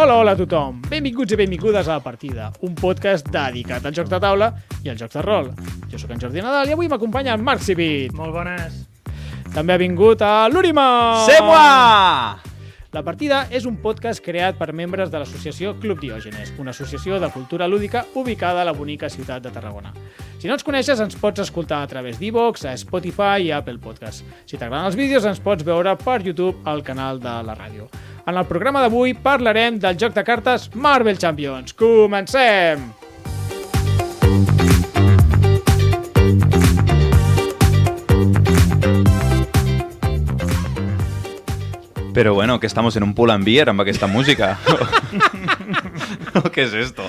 Hola, hola a tothom. Benvinguts i benvingudes a La Partida, un podcast dedicat al joc de taula i al joc de rol. Jo sóc en Jordi Nadal i avui m'acompanya en Marc Civit. Molt bones. També ha vingut a l'Urima. C'est moi La Partida és un podcast creat per membres de l'associació Club Diògenes, una associació de cultura lúdica ubicada a la bonica ciutat de Tarragona. Si no ens coneixes, ens pots escoltar a través d'Evox, a Spotify i a Apple Podcast. Si t'agraden els vídeos, ens pots veure per YouTube al canal de la ràdio. En el programa d'avui parlarem del joc de cartes Marvel Champions. Comencem! Pero bueno, que estamos en un pull and beer amb aquesta música. ¿O ¿Qué es esto?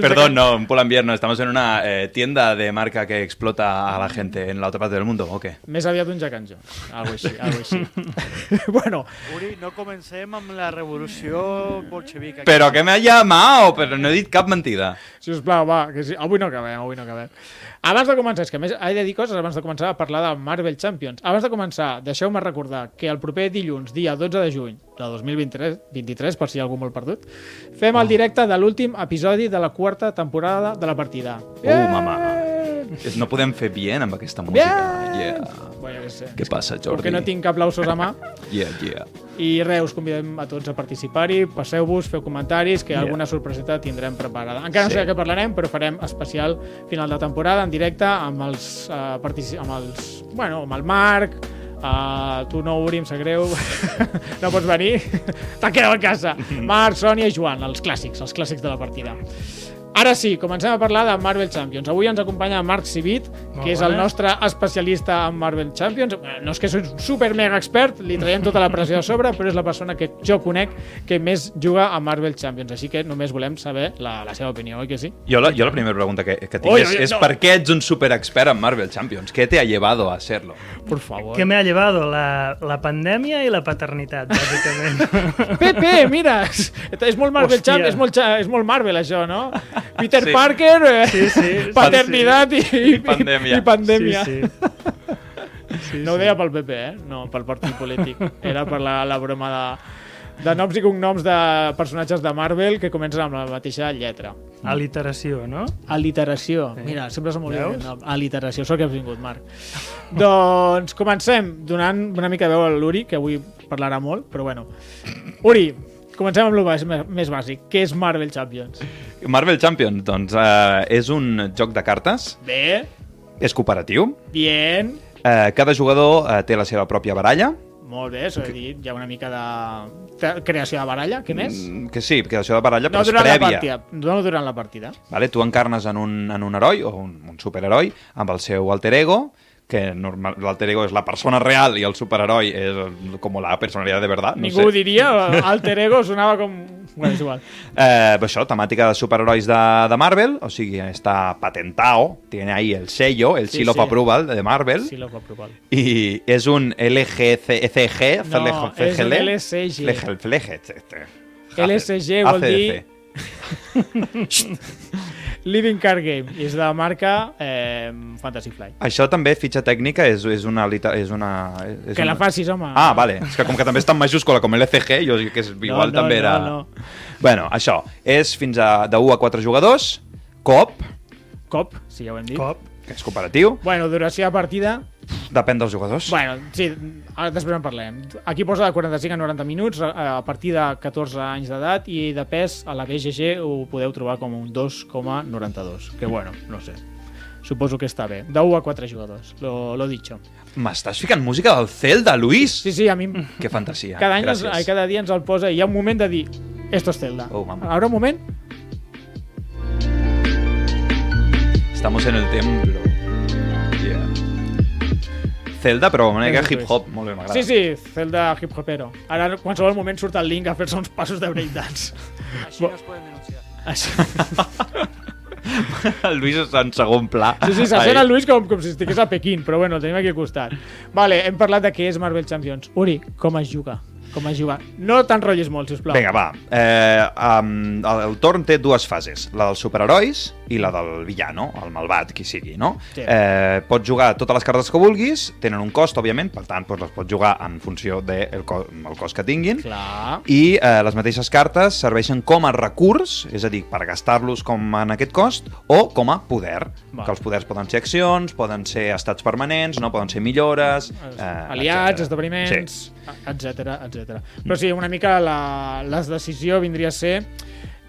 Perdón, no, un pull and beer no. Estamos en una eh, tienda de marca que explota a la gente en la otra parte del mundo, ¿o qué? Més aviat un Jack and Jones. Algo així, algo així. bueno, Uri, no comencem amb la revolució bolxevica. Pero que me ha llamado, pero no he dit cap mentida. Si us plau, va, que sí. avui no acabem, avui no acabem. Abans de començar, és que més he de dir coses abans de començar a parlar de Marvel Champions. Abans de començar, deixeu-me recordar que el proper dilluns, dia 12 de juny de 2023, 23, per si hi ha algú molt perdut, fem el directe de l'últim episodi de la quarta temporada de la partida. Uh, mama. És- No podem fer bien amb aquesta música. Bien! Yeah. Bueno, què sé. Què passa, Jordi? Perquè no tinc aplausos a mà. Yeah, yeah. I res, us convidem a tots a participar-hi, passeu-vos, feu comentaris, que Yeah. alguna sorpreseta tindrem preparada. Encara no Sí. sé de què parlarem, però farem especial final de temporada en directe amb els, uh, partici- amb els bueno, amb el Marc, uh, tu no, Uri, em sap greu, no pots venir, t'ha quedat a casa. Marc, Sònia i Joan, els clàssics, els clàssics de la partida. Ara sí, comencem a parlar de Marvel Champions. Avui ens acompanya Marc Civit, Molt que és el nostre especialista en Marvel Champions. Eh, No és que sigui un super mega expert, li traiem tota la pressió a sobre, però és la persona que jo conec que més juga a Marvel Champions. Així que només volem saber la, la seva opinió, oi que sí? Jo la, jo la primera pregunta que, que tinc Oi, és, oi, és no. per què ets un superexpert en Marvel Champions? Què te ha llevado a serlo? Por favor. ¿Qué me ha llevado? La, la pandemia y la paternidad, básicamente. Pepe, mira, és, molt Marvel Hòstia. Champions, és molt, és molt Marvel això, no? Peter Sí. Parker, eh, Sí, sí. paternitat i, i, I pandèmia. I, pandèmia. Sí, sí. sí, No ho deia pel PP, eh? No, pel partit polític. Era per la, la broma de, de noms i cognoms de personatges de Marvel que comencen amb la mateixa lletra. Aliteració, no? Aliteració. Sí. Mira, sempre se m'oblida el nom. Aliteració, sort que has vingut, Marc. doncs comencem donant una mica de veu a l'Uri, que avui parlarà molt, però bueno. Uri, comencem amb el bàs- més bàsic. Què és Marvel Champions? Marvel Champions, doncs, eh, és un joc de cartes, Bé, és cooperatiu, bien, eh, cada jugador eh, té la seva pròpia baralla, molt bé, s'ho he dit, hi ha una mica de creació de baralla, què més? Mm, que sí, creació de baralla, No però és durant la prèvia. partida, no durant la partida. Vale? Tu encarnes en un, en un heroi o un, un superheroi amb el seu alter ego, que normal, l'alter ego és la persona real i el superheroi és el- com la personalitat de verdad. No Ningú sé. ho diria, Alter Ego sonava com... Bueno, és igual. Eh, això, temàtica de superherois de, de Marvel, o sigui, està patentado, tiene ahí el sello, el Sí, seal of sí. approval de Marvel, Sí, lo puc provar. i és un LGCG, No, és un LSG. LSG vol dir- Living Card Game, i és de la marca eh, Fantasy Flight. Això també, fitxa tècnica, és, és una... És una és Que una... la facis, home. Ah, vale. És que com que també està en majúscula com l'FG, jo que és, igual no, també no, era... no. Bueno, això. És fins a de 1 a 4 jugadors, coop, Cop, sí, ja ho hem dit. Cop. que és cooperatiu, Bueno, duració de partida... depèn dels jugadors. Bueno, sí, ara després en parlem. Aquí posa de 45 a 90 minuts, a partir de 14 anys d'edat, i de pes a la BGG ho podeu trobar com un 2,92. Que bueno, no sé. Suposo que està bé. De 1 a 4 jugadors, lo, lo dicho. M'estàs ficant música del Zelda, Luis? Sí, sí, a mi Que fantasia. cada any, ens, cada dia ens el posa i hi ha un moment de dir esto es Zelda. Oh, mama. Ara un moment. Estamos en el templo. Zelda, però una mica és. hip-hop. Molt bé, m'agrada. Sí, sí, Zelda hip-hopero. Ara, en qualsevol moment surt el link a fer-se uns passos de breakdance. Així no es poden denunciar. Així. El Luis està en segon pla. Sí, sí, se sent el Luis com, com si estigués a Pequín, però bueno, el tenim aquí al costat. Vale, hem parlat de què és Marvel Champions. Uri, com es juga? Com es juga? No t'enrotllis molt, sisplau. Vinga, va. Eh, um, el, el torn té dues fases. La dels superherois, i la del villano, el malvat, qui sigui, no? Sí. Eh, pots jugar totes les cartes que vulguis, tenen un cost, òbviament, per tant, doncs les pots jugar en funció del de co el cost que tinguin, Clar. i eh, les mateixes cartes serveixen com a recurs, és a dir, per gastar-los com en aquest cost, o com a poder, Va. que els poders poden ser accions, poden ser estats permanents, no poden ser millores... Eh, aliats, etcètera. esdeveniments, Sí. etc etc. Però sí, una mica la, la decisió vindria a ser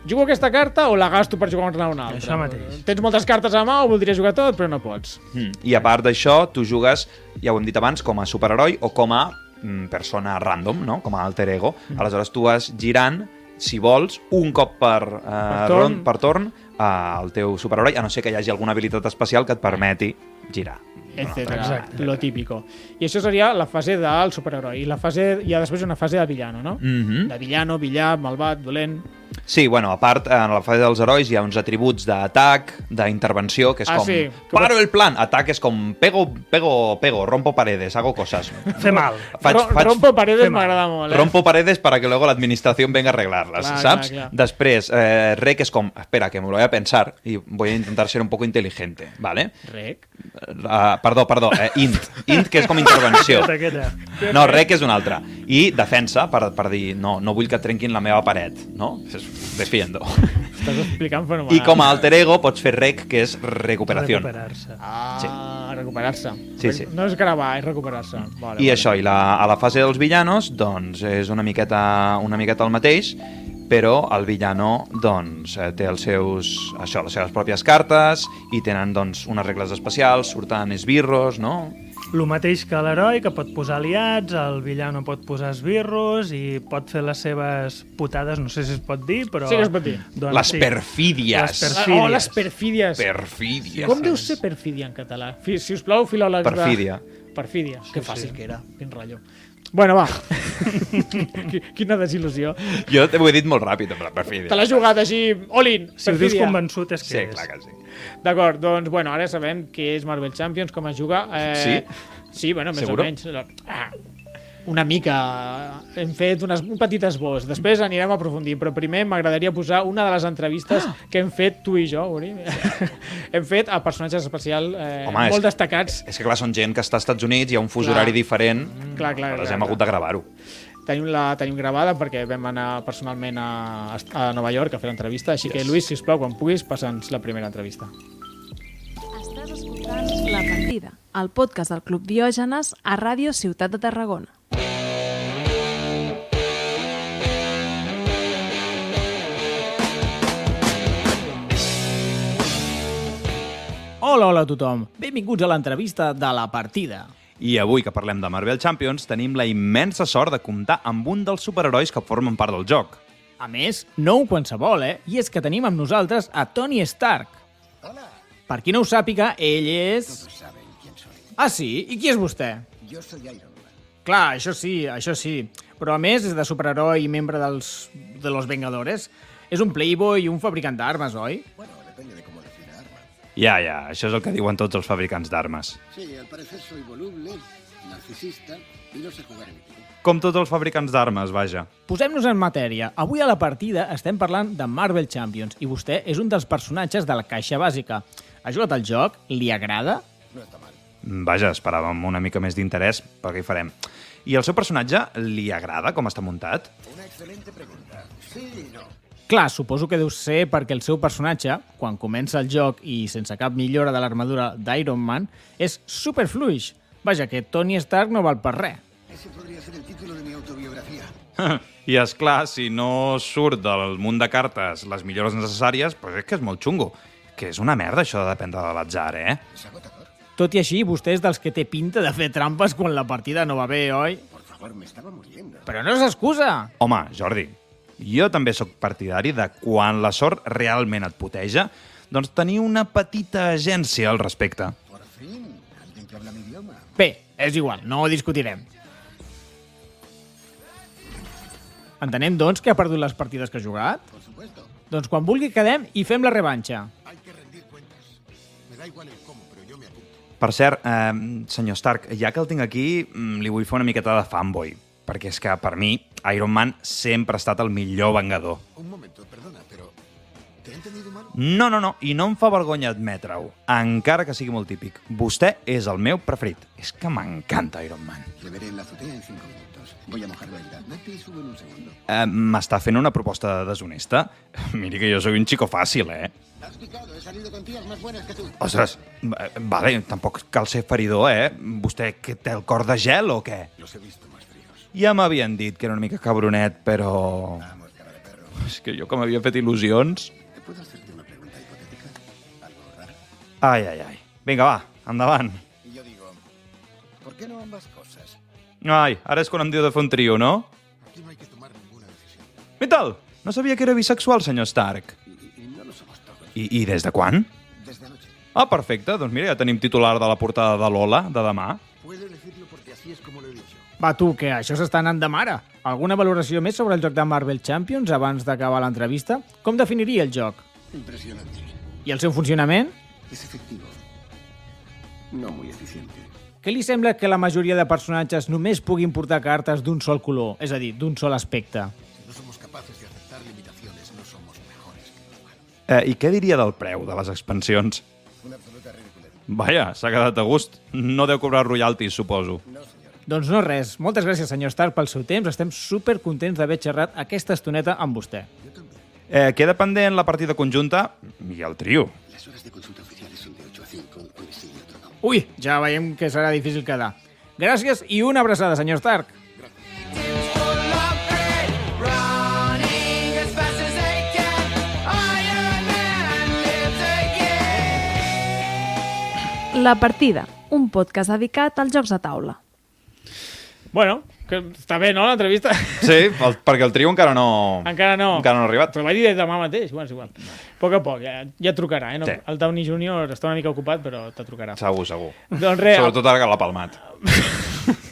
jugo aquesta carta o la gasto per jugar una altra? Això mateix. Tens moltes cartes a mà o voldries jugar tot, però no pots. Mm. I a part d'això, tu jugues, ja ho hem dit abans, com a superheroi o com a mm, persona random, no? com a alter ego. Mm. Aleshores tu vas girant, si vols, un cop per, eh, Per torn. ron- per torn al teu superheroi, a no ser que hi hagi alguna habilitat especial que et permeti girar. Etcètera. Exacte. Lo típico. I això seria la fase del superheroi. I la fase, hi ha després una fase de villano, no? Mhm. De villano, villà, malvat, dolent... Sí, bueno, a part, en la fase dels herois hi ha uns atributs d'atac, d'intervenció, que és Ah, com... sí. Paro el plan! Atac és com pego, pego, pego, rompo paredes, hago cosas. Fer mal. Faig, Ro faig, Rompo paredes m'agrada molt, eh? Rompo paredes para que luego la administración venga a arreglarlas, Clar, ¿sabs? clar, clar. Després, eh, rec és com, espera, que me lo voy a pensar y voy a intentar ser un poco inteligente, ¿vale? Rec. Uh, perdó, perdó, eh, int. Int, que és com intervenció. No, rec és una altra. I defensa, per, per dir, no, no vull que trenquin la meva paret, no? És Defiendo. Estàs explicant fenomenal. I com a alter ego pots fer rec, que és recuperació. Recuperar-se. Ah, recuperar-se. Sí, sí. No és gravar, és recuperar-se. Vale, I això, i la, a la fase dels villanos, doncs és una miqueta, una miqueta el mateix, però el villano doncs, eh, té els seus, això, les seves pròpies cartes i tenen doncs, unes regles especials, surten esbirros, no? El mateix que l'heroi, que pot posar aliats, el villano pot posar esbirros i pot fer les seves putades, no sé si es pot dir, però... Sí que es pot dir. Doncs, les sí. perfídies. Les Ah, perfídies. Oh, les perfídies. Perfídies. Com deu ser perfídia en català? Si us plau, filòlegs de- Perfídia. Perfídia. Que fàcil que era. Quin rotllo. Bueno, va. Qui- Quina desil·lusió. Jo t'ho he dit molt ràpid, amb la perfídia. Te l'has jugat així, all-in, Si ho dius convençut és que Sí, és. clar que sí. D'acord, doncs, bueno, ara sabem què és Marvel Champions, com es juga. Eh, Sí? Sí, bueno, més Seguro? o menys. Ah, una mica. Hem fet unes, un petit esbós. Després anirem a aprofundir, però primer m'agradaria posar una de les entrevistes Ah! que hem fet tu i jo, Uri. hem fet a personatges especials eh, Home, és- molt destacats. És que clar, són gent que està als Estats Units, hi ha un fus Clar. horari diferent, Clar, clar, aleshores clar, hem clar. hagut de gravar-ho. Tenim la tenim gravada perquè vam anar personalment a, a Nova York a fer l'entrevista, així que, Yes. Lluís, sisplau, quan puguis, passa'ns la primera entrevista. Estàs escoltant La Partida, el podcast del Club Diògenes a Ràdio Ciutat de Tarragona. Hola, hola a tothom. Benvinguts a l'entrevista de la partida. I avui que parlem de Marvel Champions tenim la immensa sort de comptar amb un dels superherois que formen part del joc. A més, no un qualsevol, eh? I és que tenim amb nosaltres a Tony Stark. Hola. Per qui no ho sàpiga, ell és... saben quién soy. Ah, sí? I qui és vostè? Yo soy Iron Man. Clar, això sí, això sí. Però a més és de superheroi i membre dels... de los Vengadores. És un playboy i un fabricant d'armes, oi? Bueno, Ja, ja, això és el que diuen tots els fabricants d'armes. Sí, al parecer soy voluble, narcisista y no sé jugar. Com tots els fabricants d'armes, vaja. Posem-nos en matèria. Avui a la partida estem parlant de Marvel Champions i vostè és un dels personatges de la caixa bàsica. Ha jugat al joc? Li agrada? No está mal. Vaja, esperàvem una mica més d'interès, però què hi farem? I el seu personatge li agrada com està muntat? Una excelente pregunta. Sí y no. Clar, suposo que deu ser perquè el seu personatge, quan comença el joc i sense cap millora de l'armadura d'Iron Man, és superfluix. Vaja, que Tony Stark no val per res. Ese podría ser el título de mi autobiografía. I és clar, si no surt del munt de cartes les millores necessàries, doncs és que és molt xungo. Que és una merda això de dependre de l'atzar, eh? Tot i així, vostè és dels que té pinta de fer trampes quan la partida no va bé, oi? Por favor, me estaba muriendo. Però no és excusa! Home, Jordi, jo també sóc partidari de quan la sort realment et puteja, doncs tenir una petita agència al respecte. Por fin, alguien que habla mi idioma. Bé, és igual, no ho discutirem. Entenem, doncs, que ha perdut les partides que ha jugat? Por supuesto. Doncs quan vulgui quedem i fem la revanxa. Hay que rendir cuentas. Me da igual el cómo, pero yo me apunto. Per cert, eh, senyor Stark, ja que el tinc aquí, mm, li vull fer una miqueta de fanboy, perquè és que, per mi, Iron Man sempre ha estat el millor vengador. Un momento, perdona, pero... ¿Te he entendido mal? No, no, no, i no em fa vergonya admetre-ho, encara que sigui molt típic. Vostè és el meu preferit. És que m'encanta Iron Man. Le veré en la azotea en cinco minutos. Voy a mojar la hidratante y subo en un segundo. Eh, M'està fent una proposta deshonesta? Miri que jo sóc un chico fàcil, eh? Has picado, he salido con tías más buenas que tú. Ostres, eh, vale, tampoc cal ser feridor, eh? Vostè que té el cor de gel o què? Los he visto. Ja m'havien dit que era una mica cabronet, però... Vamos, cara de perro. És que jo que m'havia fet il·lusions... ¿Te puedo hacerte una pregunta hipotética? ¿Algo rara? Ai, ai, ai. Vinga, va, endavant. Y yo digo, ¿por qué no ambas cosas? Ai, ara és quan em diu de fer un trio, no? Aquí no hay que tomar ninguna decisión. I tal? No sabia que era bisexual, senyor Stark. Y, y- no lo somos todos. I, i des de quan? Desde anoche. Ah, perfecte. Doncs mira, ja tenim titular de la portada de Lola, de demà. Puedo elegirlo porque así es como lo. Va, tu, que això s'està anant de mare. Alguna valoració més sobre el joc de Marvel Champions abans d'acabar l'entrevista? Com definiria el joc? Impresionante. I el seu funcionament? Es efectivo. No muy eficiente. Què li sembla que la majoria de personatges només puguin portar cartes d'un sol color, és a dir, d'un sol aspecte? Si no somos capaces de aceptar limitaciones, no somos mejores que los humanos. Eh, I què diria del preu de les expansions? Una absoluta ridiculez. Vaja, s'ha quedat a gust. No deu cobrar royalties, suposo. No. Doncs no res. Moltes gràcies, senyor Stark, pel seu temps. Estem super contents d'haver xerrat aquesta estoneta amb vostè. Eh, queda pendent la partida conjunta i el trio. Las horas de consulta oficiales son de 8 a 5. Un sí y otro no. Ui, ja veiem que serà difícil quedar. Gràcies i una abraçada, senyor Stark. La partida, un podcast dedicat als jocs de taula. Bueno, que està bé, no, l'entrevista? Sí, el, perquè el trio encara no... Encara no. Encara no ha arribat. Però vaig dir demà mateix, bueno, és igual. A poc a poc, ja, ja trucarà, eh? No, Sí. El Downey Junior està una mica ocupat, però te trucarà. Segur, segur. Doncs res, Sobretot ara que l'ha palmat.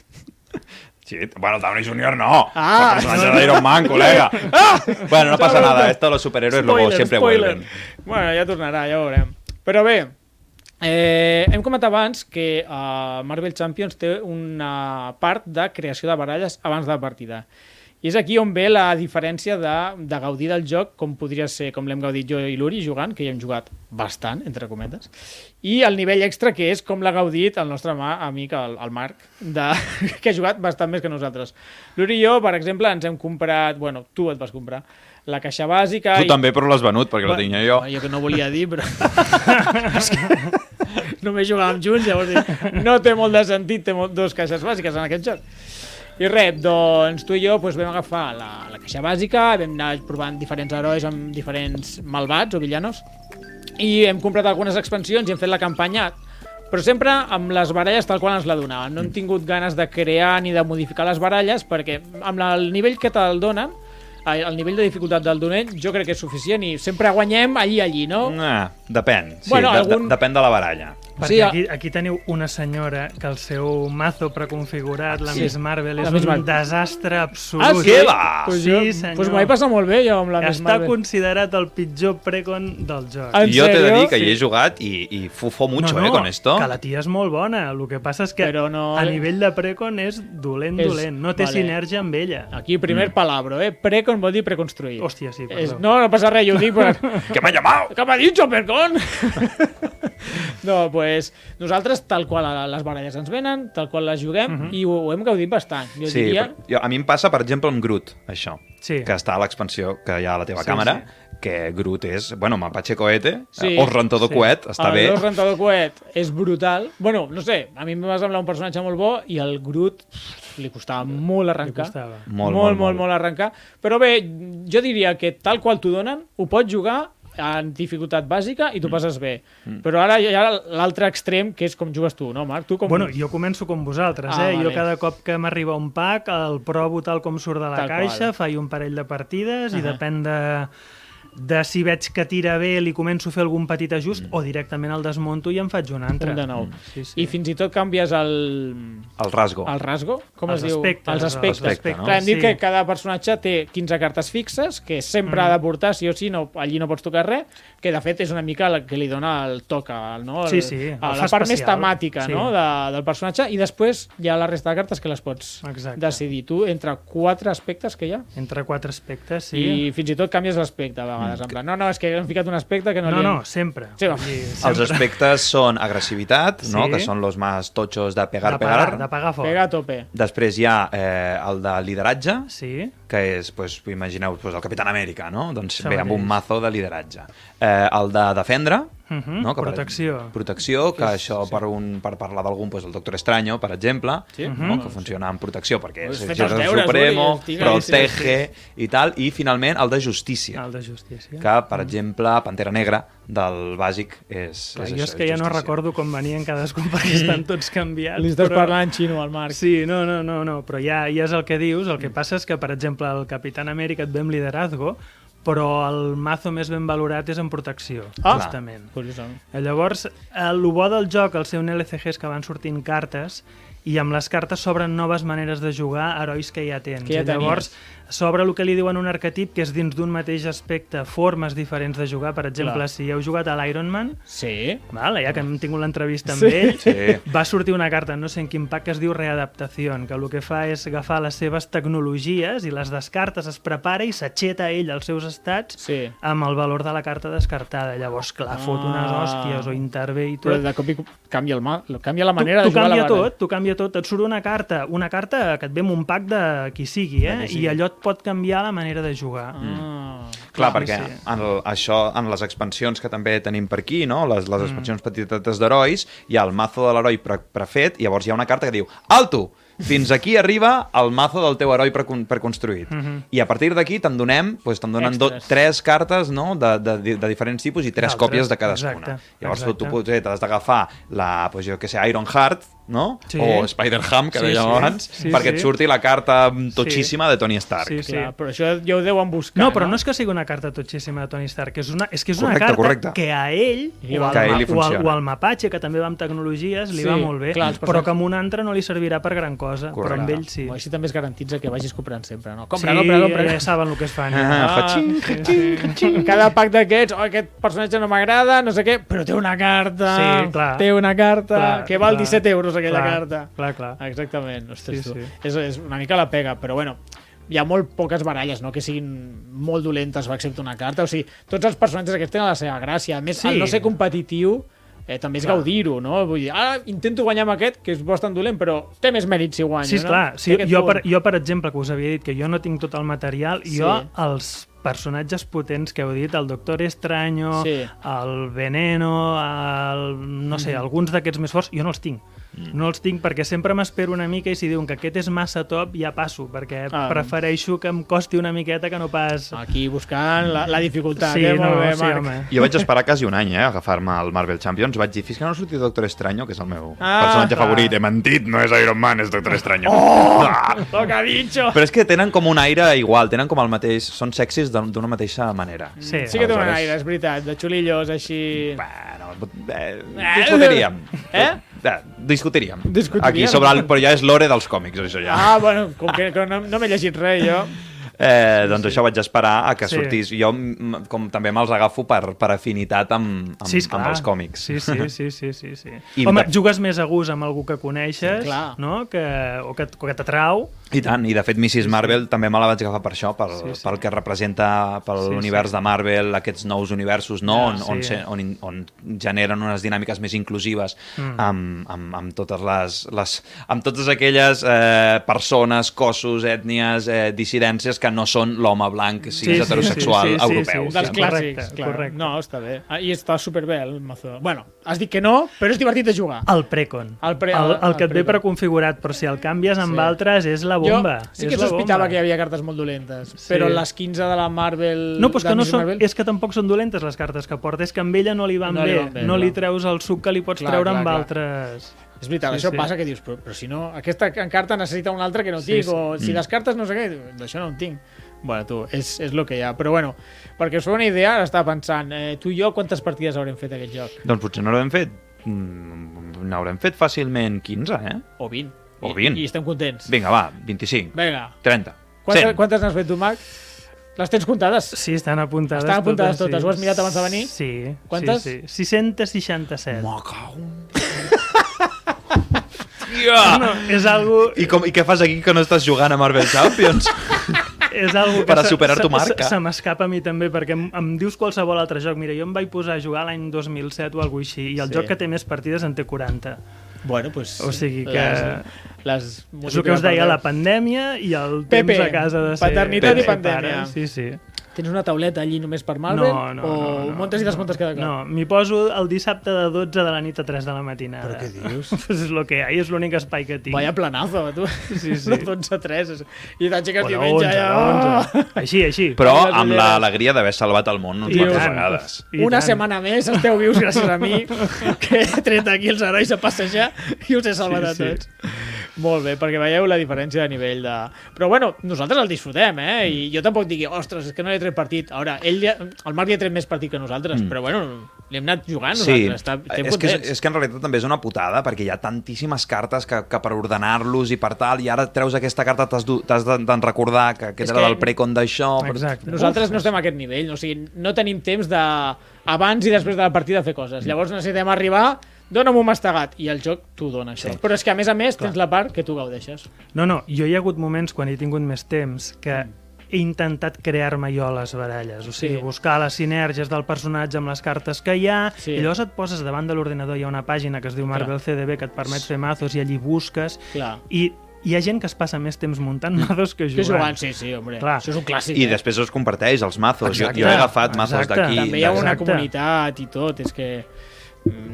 Sí, bueno, el Downey Jr. no. Ah! el personatge d'Iron Man, colega. Ah! Bueno, no pasa nada. Esto los superhéroes luego siempre vuelven. Bueno, ja tornarà, ja ho veurem. Però bé, eh, hem comentat abans que uh, Marvel Champions té una part de creació de baralles abans de la partida. I és aquí on ve la diferència de, de gaudir del joc, com podria ser, com l'hem gaudit jo i l'Uri jugant, que ja hem jugat bastant, entre cometes, i el nivell extra que és com l'ha gaudit el nostre mà, amic, el, el Marc, de, que ha jugat bastant més que nosaltres. L'Uri i jo, per exemple, ens hem comprat, bueno, tu et vas comprar, la caixa bàsica... Tu també, però l'has venut, perquè la tenia jo. Jo que no volia dir, però... Només jugàvem junts, llavors dic, no té molt de sentit, té molt, dos caixes bàsiques en aquest joc. I res, doncs tu i jo doncs, vam agafar la, la caixa bàsica, vam anar provant diferents herois amb diferents malvats o villanos, i hem comprat algunes expansions i hem fet la campanya però sempre amb les baralles tal qual ens la donaven. No hem tingut ganes de crear ni de modificar les baralles perquè amb el nivell que te'l donen, el nivell de dificultat del donell, jo crec que és suficient i sempre guanyem allí, allí, no? Ah, depèn. Sí, Bueno, de, algun- de, depèn de la baralla. Perquè Sí, aquí, aquí teniu una senyora que el seu mazo preconfigurat, la Sí. Miss Marvel, La és Miss un Marvel. desastre absolut. Ah, sí? Què va? Pues Sí, jo, senyor. Pues m'ho vaig passar molt bé jo amb la Miss Està Marvel. considerat el pitjor precon del joc. En jo t'he de dir que hi he Sí. jugat i, i fufo mucho, no, no, eh, con esto. que la tia és molt bona. El que passa és que Però no- a nivell de precon és dolent, És- dolent. No té vale. sinergia amb ella. Aquí, primer palabro, eh? Precon vol dir preconstruït. Hòstia, sí, perdó. És, no, no passa res, jo ho dic, però... Que m'ha llamat! ¿Qué m'ha dit, Percon? no, pues nosaltres, tal qual les baralles ens venen, tal qual les juguem, i ho, ho hem gaudit bastant. Jo Sí, diria... però jo, a mi em passa, per exemple, amb Groot, això. Sí. Que està a l'expansió que hi ha a la teva Sí, càmera, que Groot és, bueno, mapache cohete, Sí. sí. os rentador Sí. coet, està el bé. Dos rentador coet és brutal. Bueno, no sé, a mi em va semblar un personatge molt bo i el Groot li costava molt arrencar. Costava. Molt, molt, molt, molt, molt. molt arrencar. Però bé, jo diria que tal qual t'ho donen, ho pots jugar en dificultat bàsica i t'ho passes bé. Mm. Però ara hi ha l'altre extrem, que és com jugues tu, no, Marc? Tu com... Bueno, jo començo com vosaltres, Ah, eh? vale. Jo cada cop que m'arriba un pack el provo tal com surt de la Tal caixa, qual. faig un parell de partides i Ahà. depèn de, de si veig que tira bé li començo a fer algun petit ajust o directament el desmonto i en faig un altre. un de nou. Sí, sí. I fins i tot canvies el, El rasgo. el rasgo, com Els es diu? aspectes, els aspectes. els aspectes, no? Clar, hem dit Sí. que cada personatge té 15 cartes fixes, que sempre Mm. ha de portar, sí o sí, no, allí no pots tocar res, que de fet és una mica la que li dona el toc, al- no? El, Sí, sí, el la part més especial. temàtica Sí. no? de, del personatge, i després hi ha la resta de cartes que les pots Exacte. decidir tu entre quatre aspectes que hi ha, Entre quatre aspectes, sí. i fins i tot canvies l'aspecte a vegades. Vegades. En plan, no, no, és que hem ficat un aspecte que no, No, li hem... no, sempre. Sí, dir, Els sempre. aspectes són agressivitat, no? Sí. que són los más tochos de pegar, de pegar. pagar, de pagar fort. Pega a tope. Després hi ha eh, el de lideratge, Sí, que és, pues, imagineu, pues, el Capitán Amèrica, no? Doncs Això ve amb un mazo de lideratge. Eh, el de defendre, Mhm, no? Que per- protecció. Protecció, que això per, un, per parlar d'algun, pues, el Doctor Estranyo, per exemple, Sí. no? Mhm. que funciona amb protecció, perquè és el deures, Supremo, estic protege i tal, i finalment el de justícia, el de justícia. que, per exemple, Pantera Negra, del bàsic, és, Clar, és jo això, és que ja no justícia. recordo com venien cadascun perquè estan tots canviats. Li estàs però- parlant en xino al Marc. Sí, no, no, no, no, però ja, ja és el que dius. El que passa és que, per exemple, el Capitán Amèrica et ve amb liderazgo, però el mazo més ben valorat és en protecció, Ah. justament. Curiosament. Eh, Llavors, el bo del joc, el seu LCG, és que van sortint cartes i amb les cartes s'obren noves maneres de jugar herois que ja tens. Que ja llavors. S'obre el que li diuen un arquetip, que és dins d'un mateix aspecte, formes diferents de jugar. Per exemple, Clar. si heu jugat a l'Iron Man, Sí. Vale, ja que hem tingut l'entrevista amb Sí. ell, Sí. va sortir una carta, no sé en quin pack, que es diu Readaptació, que el que fa és agafar les seves tecnologies i les descartes, es prepara i s'aixeta ell els seus estats Sí. amb el valor de la carta descartada. Llavors, clar, fot unes Ah. hòsties o intervé i Però tot. de cop i canvia, el mal, canvia la Tu, manera tu de jugar a la baralla. tot, tu canvia tot. Et surt una carta, una carta que et ve amb un pack de qui sigui, eh? De qui sigui. I allò pot canviar la manera de jugar. Ah. Clar, perquè sí. en el, això, en les expansions que també tenim per aquí, no? les, Mm. les expansions petitetes d'herois, hi ha el mazo de l'heroi pre prefet, i llavors hi ha una carta que diu Alto! Fins aquí arriba el mazo del teu heroi precon preconstruït. Mhm. I a partir d'aquí te'n donem, doncs, te'n donen do, tres cartes no? de, de, de, de diferents tipus i tres còpies de cadascuna. exacte, Llavors tu, tu exacte. potser t'has d'agafar la, doncs, jo que sé, Iron Heart, no? Sí. o Spider-Ham, que Sí, dèiem sí. abans, Sí, perquè sí. et surti la carta totxíssima de Tony Stark. Sí, sí. Clar, però això ja ho deuen buscar, No, però no és que sigui una carta totxíssima de Tony Stark, és, una, és que és una Correcte, carta correcte. que a ell, Li o al, Que a ell o, al, o al Mapache, que també va amb tecnologies, li Sí, va molt bé, clar, però que amb un altre no li servirà per gran cosa, però amb Correcte. ell sí. O així també es garantitza que vagis comprant sempre, no? Compra, sí, compra, compra. ja saben el que es fan. Ah, fa xing, sí, sí. Xing, Cada pack d'aquests, oh, aquest personatge no m'agrada, no sé què, però té una carta, Sí, clar. té una carta, Clar, que val clar. 17 euros aquella Clar, carta. Clar, clar. Exactament, ostres, Sí, tu. sí. És, és una mica la pega, però bueno, hi ha molt poques baralles, no?, que siguin molt dolentes o excepte una carta, o sigui, tots els personatges aquests tenen la seva gràcia, a més, Sí. el no ser competitiu eh, també és gaudir-ho, no? Vull dir, ara intento guanyar amb aquest, que és bastant dolent, però té més mèrit si guanyo, Sí, no? esclar. Sí, aquest jo, punt. per, jo, per exemple, que us havia dit que jo no tinc tot el material, Sí. jo els personatges potents que heu dit, el Doctor Extraño, Sí. el Veneno, el, no sé, alguns d'aquests més forts, jo no els tinc. No els tinc perquè sempre m'espero una mica i si diuen que aquest és massa top ja passo, perquè Ah. prefereixo que em costi una miqueta que no pas... Aquí buscant la, la dificultat, sí, eh? no, Molt bé, sí, Marc. home. Jo vaig esperar quasi un any, eh, a agafar-me el Marvel Champions. Vaig dir, fins que no surti Doctor Estranyo, que és el meu Ah, personatge clar. favorit. He mentit, no és Iron Man, és Doctor Estranyo. Oh! Ah! Lo que ha dicho! Però és que tenen com un aire igual, tenen com el mateix... Són sexis de- d'una mateixa manera. Sí. Sí que té un aire, és veritat, de xulillos, així... Bueno, eh, Eh? discutiríem. Eh? Eh, discutiríem. Discutiríem. Aquí sobre el... Però ja és l'ore dels còmics, això ja. Ah, bueno, com que, que no, no m'he llegit res, jo. Eh, doncs això vaig esperar a que Sí. sortís. Jo com també me'ls agafo per, per afinitat amb, amb, Sí, esclar. amb els còmics. Sí, sí, sí, sí, sí, sí. I Home, de- jugues més a gust amb algú que coneixes, Sí, clar. no? que, o que, o que t'atrau. I tant, i de fet Mrs. Marvel també me la vaig agafar per això, pel, Sí, sí. pel que representa per Sí, l'univers sí. de Marvel, aquests nous universos, no? Ah, on, on, sí. se, on, on generen unes dinàmiques més inclusives Mm. amb, amb, amb, totes les, les, amb totes aquelles eh, persones, cossos, ètnies, eh, dissidències que no són l'home blanc, sis heterosexual sí, sí, europeu. sí, Dels sí, clàssics, correcte, clar. correcte. No, està bé. Ah, I està superbé el mazo. Bueno, has dit que no, però és divertit de jugar. El precon. El pre- el, el el que et ve precon. preconfigurat, però si el canvies amb Sí. altres és la bomba. Jo sí que és la sospitava que hi havia cartes molt dolentes, Sí. però les 15 de la Marvel... No, però és que no són, Marvel, és que tampoc són dolentes les cartes que porta, és que amb ella no li van No li bé, van bé, no li treus el suc que li pots Clar, treure clar, amb clar. altres... És veritat, Sí, això sí. passa que dius, però, però si no, aquesta carta necessita una altra que no Sí, tinc, sí. o si les cartes no sé què, d'això no en tinc. Bueno, tu, és, és el que hi ha. Però bueno, perquè us feu una idea, ara estava pensant, eh, tu i jo quantes partides haurem fet aquest joc? Doncs potser no l'hem fet... mm, N'haurem fet fàcilment 15, eh? O 20. O I, 20. I estem contents. Vinga, va, 25, Vinga. 30, Quantes, 100. quantes n'has fet tu, Mac? Les tens comptades? Sí, estan apuntades Estan apuntades totes. totes. Ho has mirat abans de venir? Sí. Quantes? Sí, sí. 667. Me cago. No, és algo... I, com, I què fas aquí que no estàs jugant a Marvel Champions? és algo que Per a superar tu marca. Se, se m'escapa a mi també, perquè em, em dius qualsevol altre joc. Mira, jo em vaig posar a jugar l'any 2007 o alguna així, i el Sí. joc que té més partides en té 40. Bueno, pues, O sigui que- Les, les És el que us deia, la pandèmia i el Pepe, temps a casa de ser... paternitat i ser pandèmia. pare. Sí, sí. Tens una tauleta allí només per Marvel? No, no, o no, no, montes i desmuntes cada cop? No, m'hi poso el dissabte de 12 de la nit a 3 de la matinada. Però què dius? pues és el que hi és l'únic espai que tinc. Vaya planazo, tu. Sí, sí. De 12 a 3. I t'aixeques Bueno, diumenge 11, ja... 11. Així, així. Però Amb l'alegria d'haver salvat el món uns I quantes vegades. I Una tant. setmana més esteu vius gràcies a mi, que he tret aquí els herois a passejar i us he salvat Sí, a sí. Molt bé, perquè veieu la diferència de nivell de... Però bueno, nosaltres el disfrutem, eh? I jo tampoc digui, ostres, és que no he tret partit. Ara, ell el Marc ja ha tret més partit que nosaltres, però bueno, li hem anat jugant Sí, nosaltres. Està, estem és que, és, és que en realitat també és una putada perquè hi ha tantíssimes cartes que, que per ordenar-los i per tal, i ara treus aquesta carta t'has d'en recordar que, que És era que- del precon d'això però- Exacte. Nosaltres no estem a aquest nivell, o sigui, no tenim temps de abans i després de la partida fer coses. Llavors necessitem arribar, dona'm un mastegat, i el joc t'ho dona, això. Sí. Però és que a més a més tens la part que tu gaudeixes. No, no, jo hi ha hagut moments quan he tingut més temps que he intentat crear-me jo les baralles, o sigui, Sí. buscar les sinergies del personatge amb les cartes que hi ha, Sí. i llavors et poses davant de l'ordinador, hi ha una pàgina que es diu Marvel CDB que et permet fer mazos i allí busques, Clar. i hi ha gent que es passa més temps muntant mazos que Que jugant. jugant, sí, sí, hombre. Clar. Això és un clàssic. i eh? després els comparteix, els mazos. Jo, Exacte. jo he agafat mazos Exacte. d'aquí. També hi ha una Exacte. comunitat i tot, és que mm,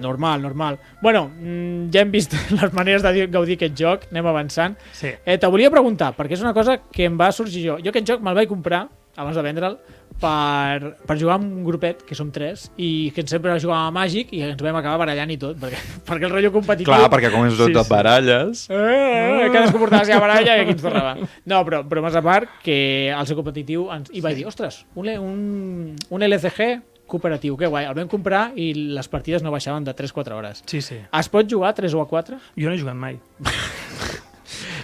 normal, normal. Bueno, mm, ja hem vist les maneres de di- gaudir aquest joc, anem avançant. Sí. Eh, te volia preguntar, perquè és una cosa que em va sorgir jo. Jo aquest joc me'l vaig comprar, abans de vendre'l, per, per jugar amb un grupet, que som tres, i que sempre jugàvem a Màgic i ens vam acabar barallant i tot, perquè, perquè el rotllo competitiu... Clar, perquè com és tot Sí, de sí. baralles... Eh, eh, cadascú portava la seva baralla i aquí ens tornava. No, però, però més a part, que al ser competitiu ens... i vaig dir, ostres, un, L- un, un LCG cooperatiu, que guai. El vam comprar i les partides no baixaven de 3-4 hores. Sí, sí. Es pot jugar a 3 o a 4? Jo no he jugat mai.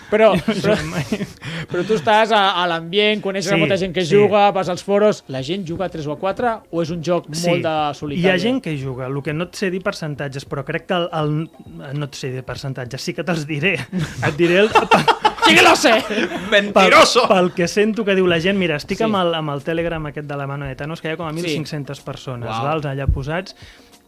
Però, No però, mai. però tu estàs a, a l'ambient, coneixes Sí, sí, molta gent que sí. juga, vas als foros... La gent juga a 3 o a 4 o és un joc molt de solitari? Hi ha gent que juga, el que no et sé dir percentatges, però crec que el, el no et sé dir percentatges, sí que te'ls diré. Et diré el, Sí que lo sé! pel, Mentiroso! pel que sento que diu la gent, mira, estic Sí. amb, el, amb el Telegram aquest de la mano de Thanos, que hi ha com a 1.500 persones, Uau. vals, allà posats,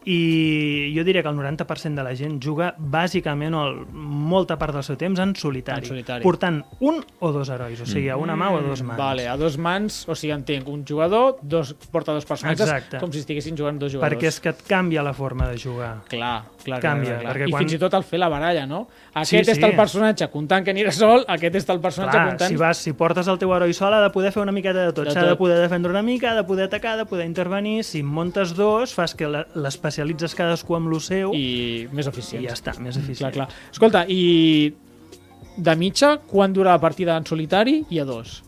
i jo diria que el 90% de la gent juga bàsicament o el, molta part del seu temps en solitari, En solitari. portant un o dos herois, o sigui, a una mà o a dos mans. Vale, a dos mans, o sigui, entenc, un jugador dos, porta dos personatges, Exacte. com si estiguessin jugant dos jugadors. Perquè és que et canvia la forma de jugar. Clar, clar, Canvia, clar, clar. I quan- fins i tot el fer la baralla, no? Sí, Aquest sí. està el personatge comptant que anirà sol, aquest està el personatge Clar, comptant... si, vas, si portes el teu heroi sol ha de poder fer una miqueta de tot. De S'ha de poder defendre una mica, ha de poder atacar, ha de poder intervenir. Si montes dos, fas que l'especialitzes cadascú amb lo seu i, I més i eficient. ja està, més Clar, eficient. clar. Escolta, i de mitja, quan dura la partida en solitari i a dos?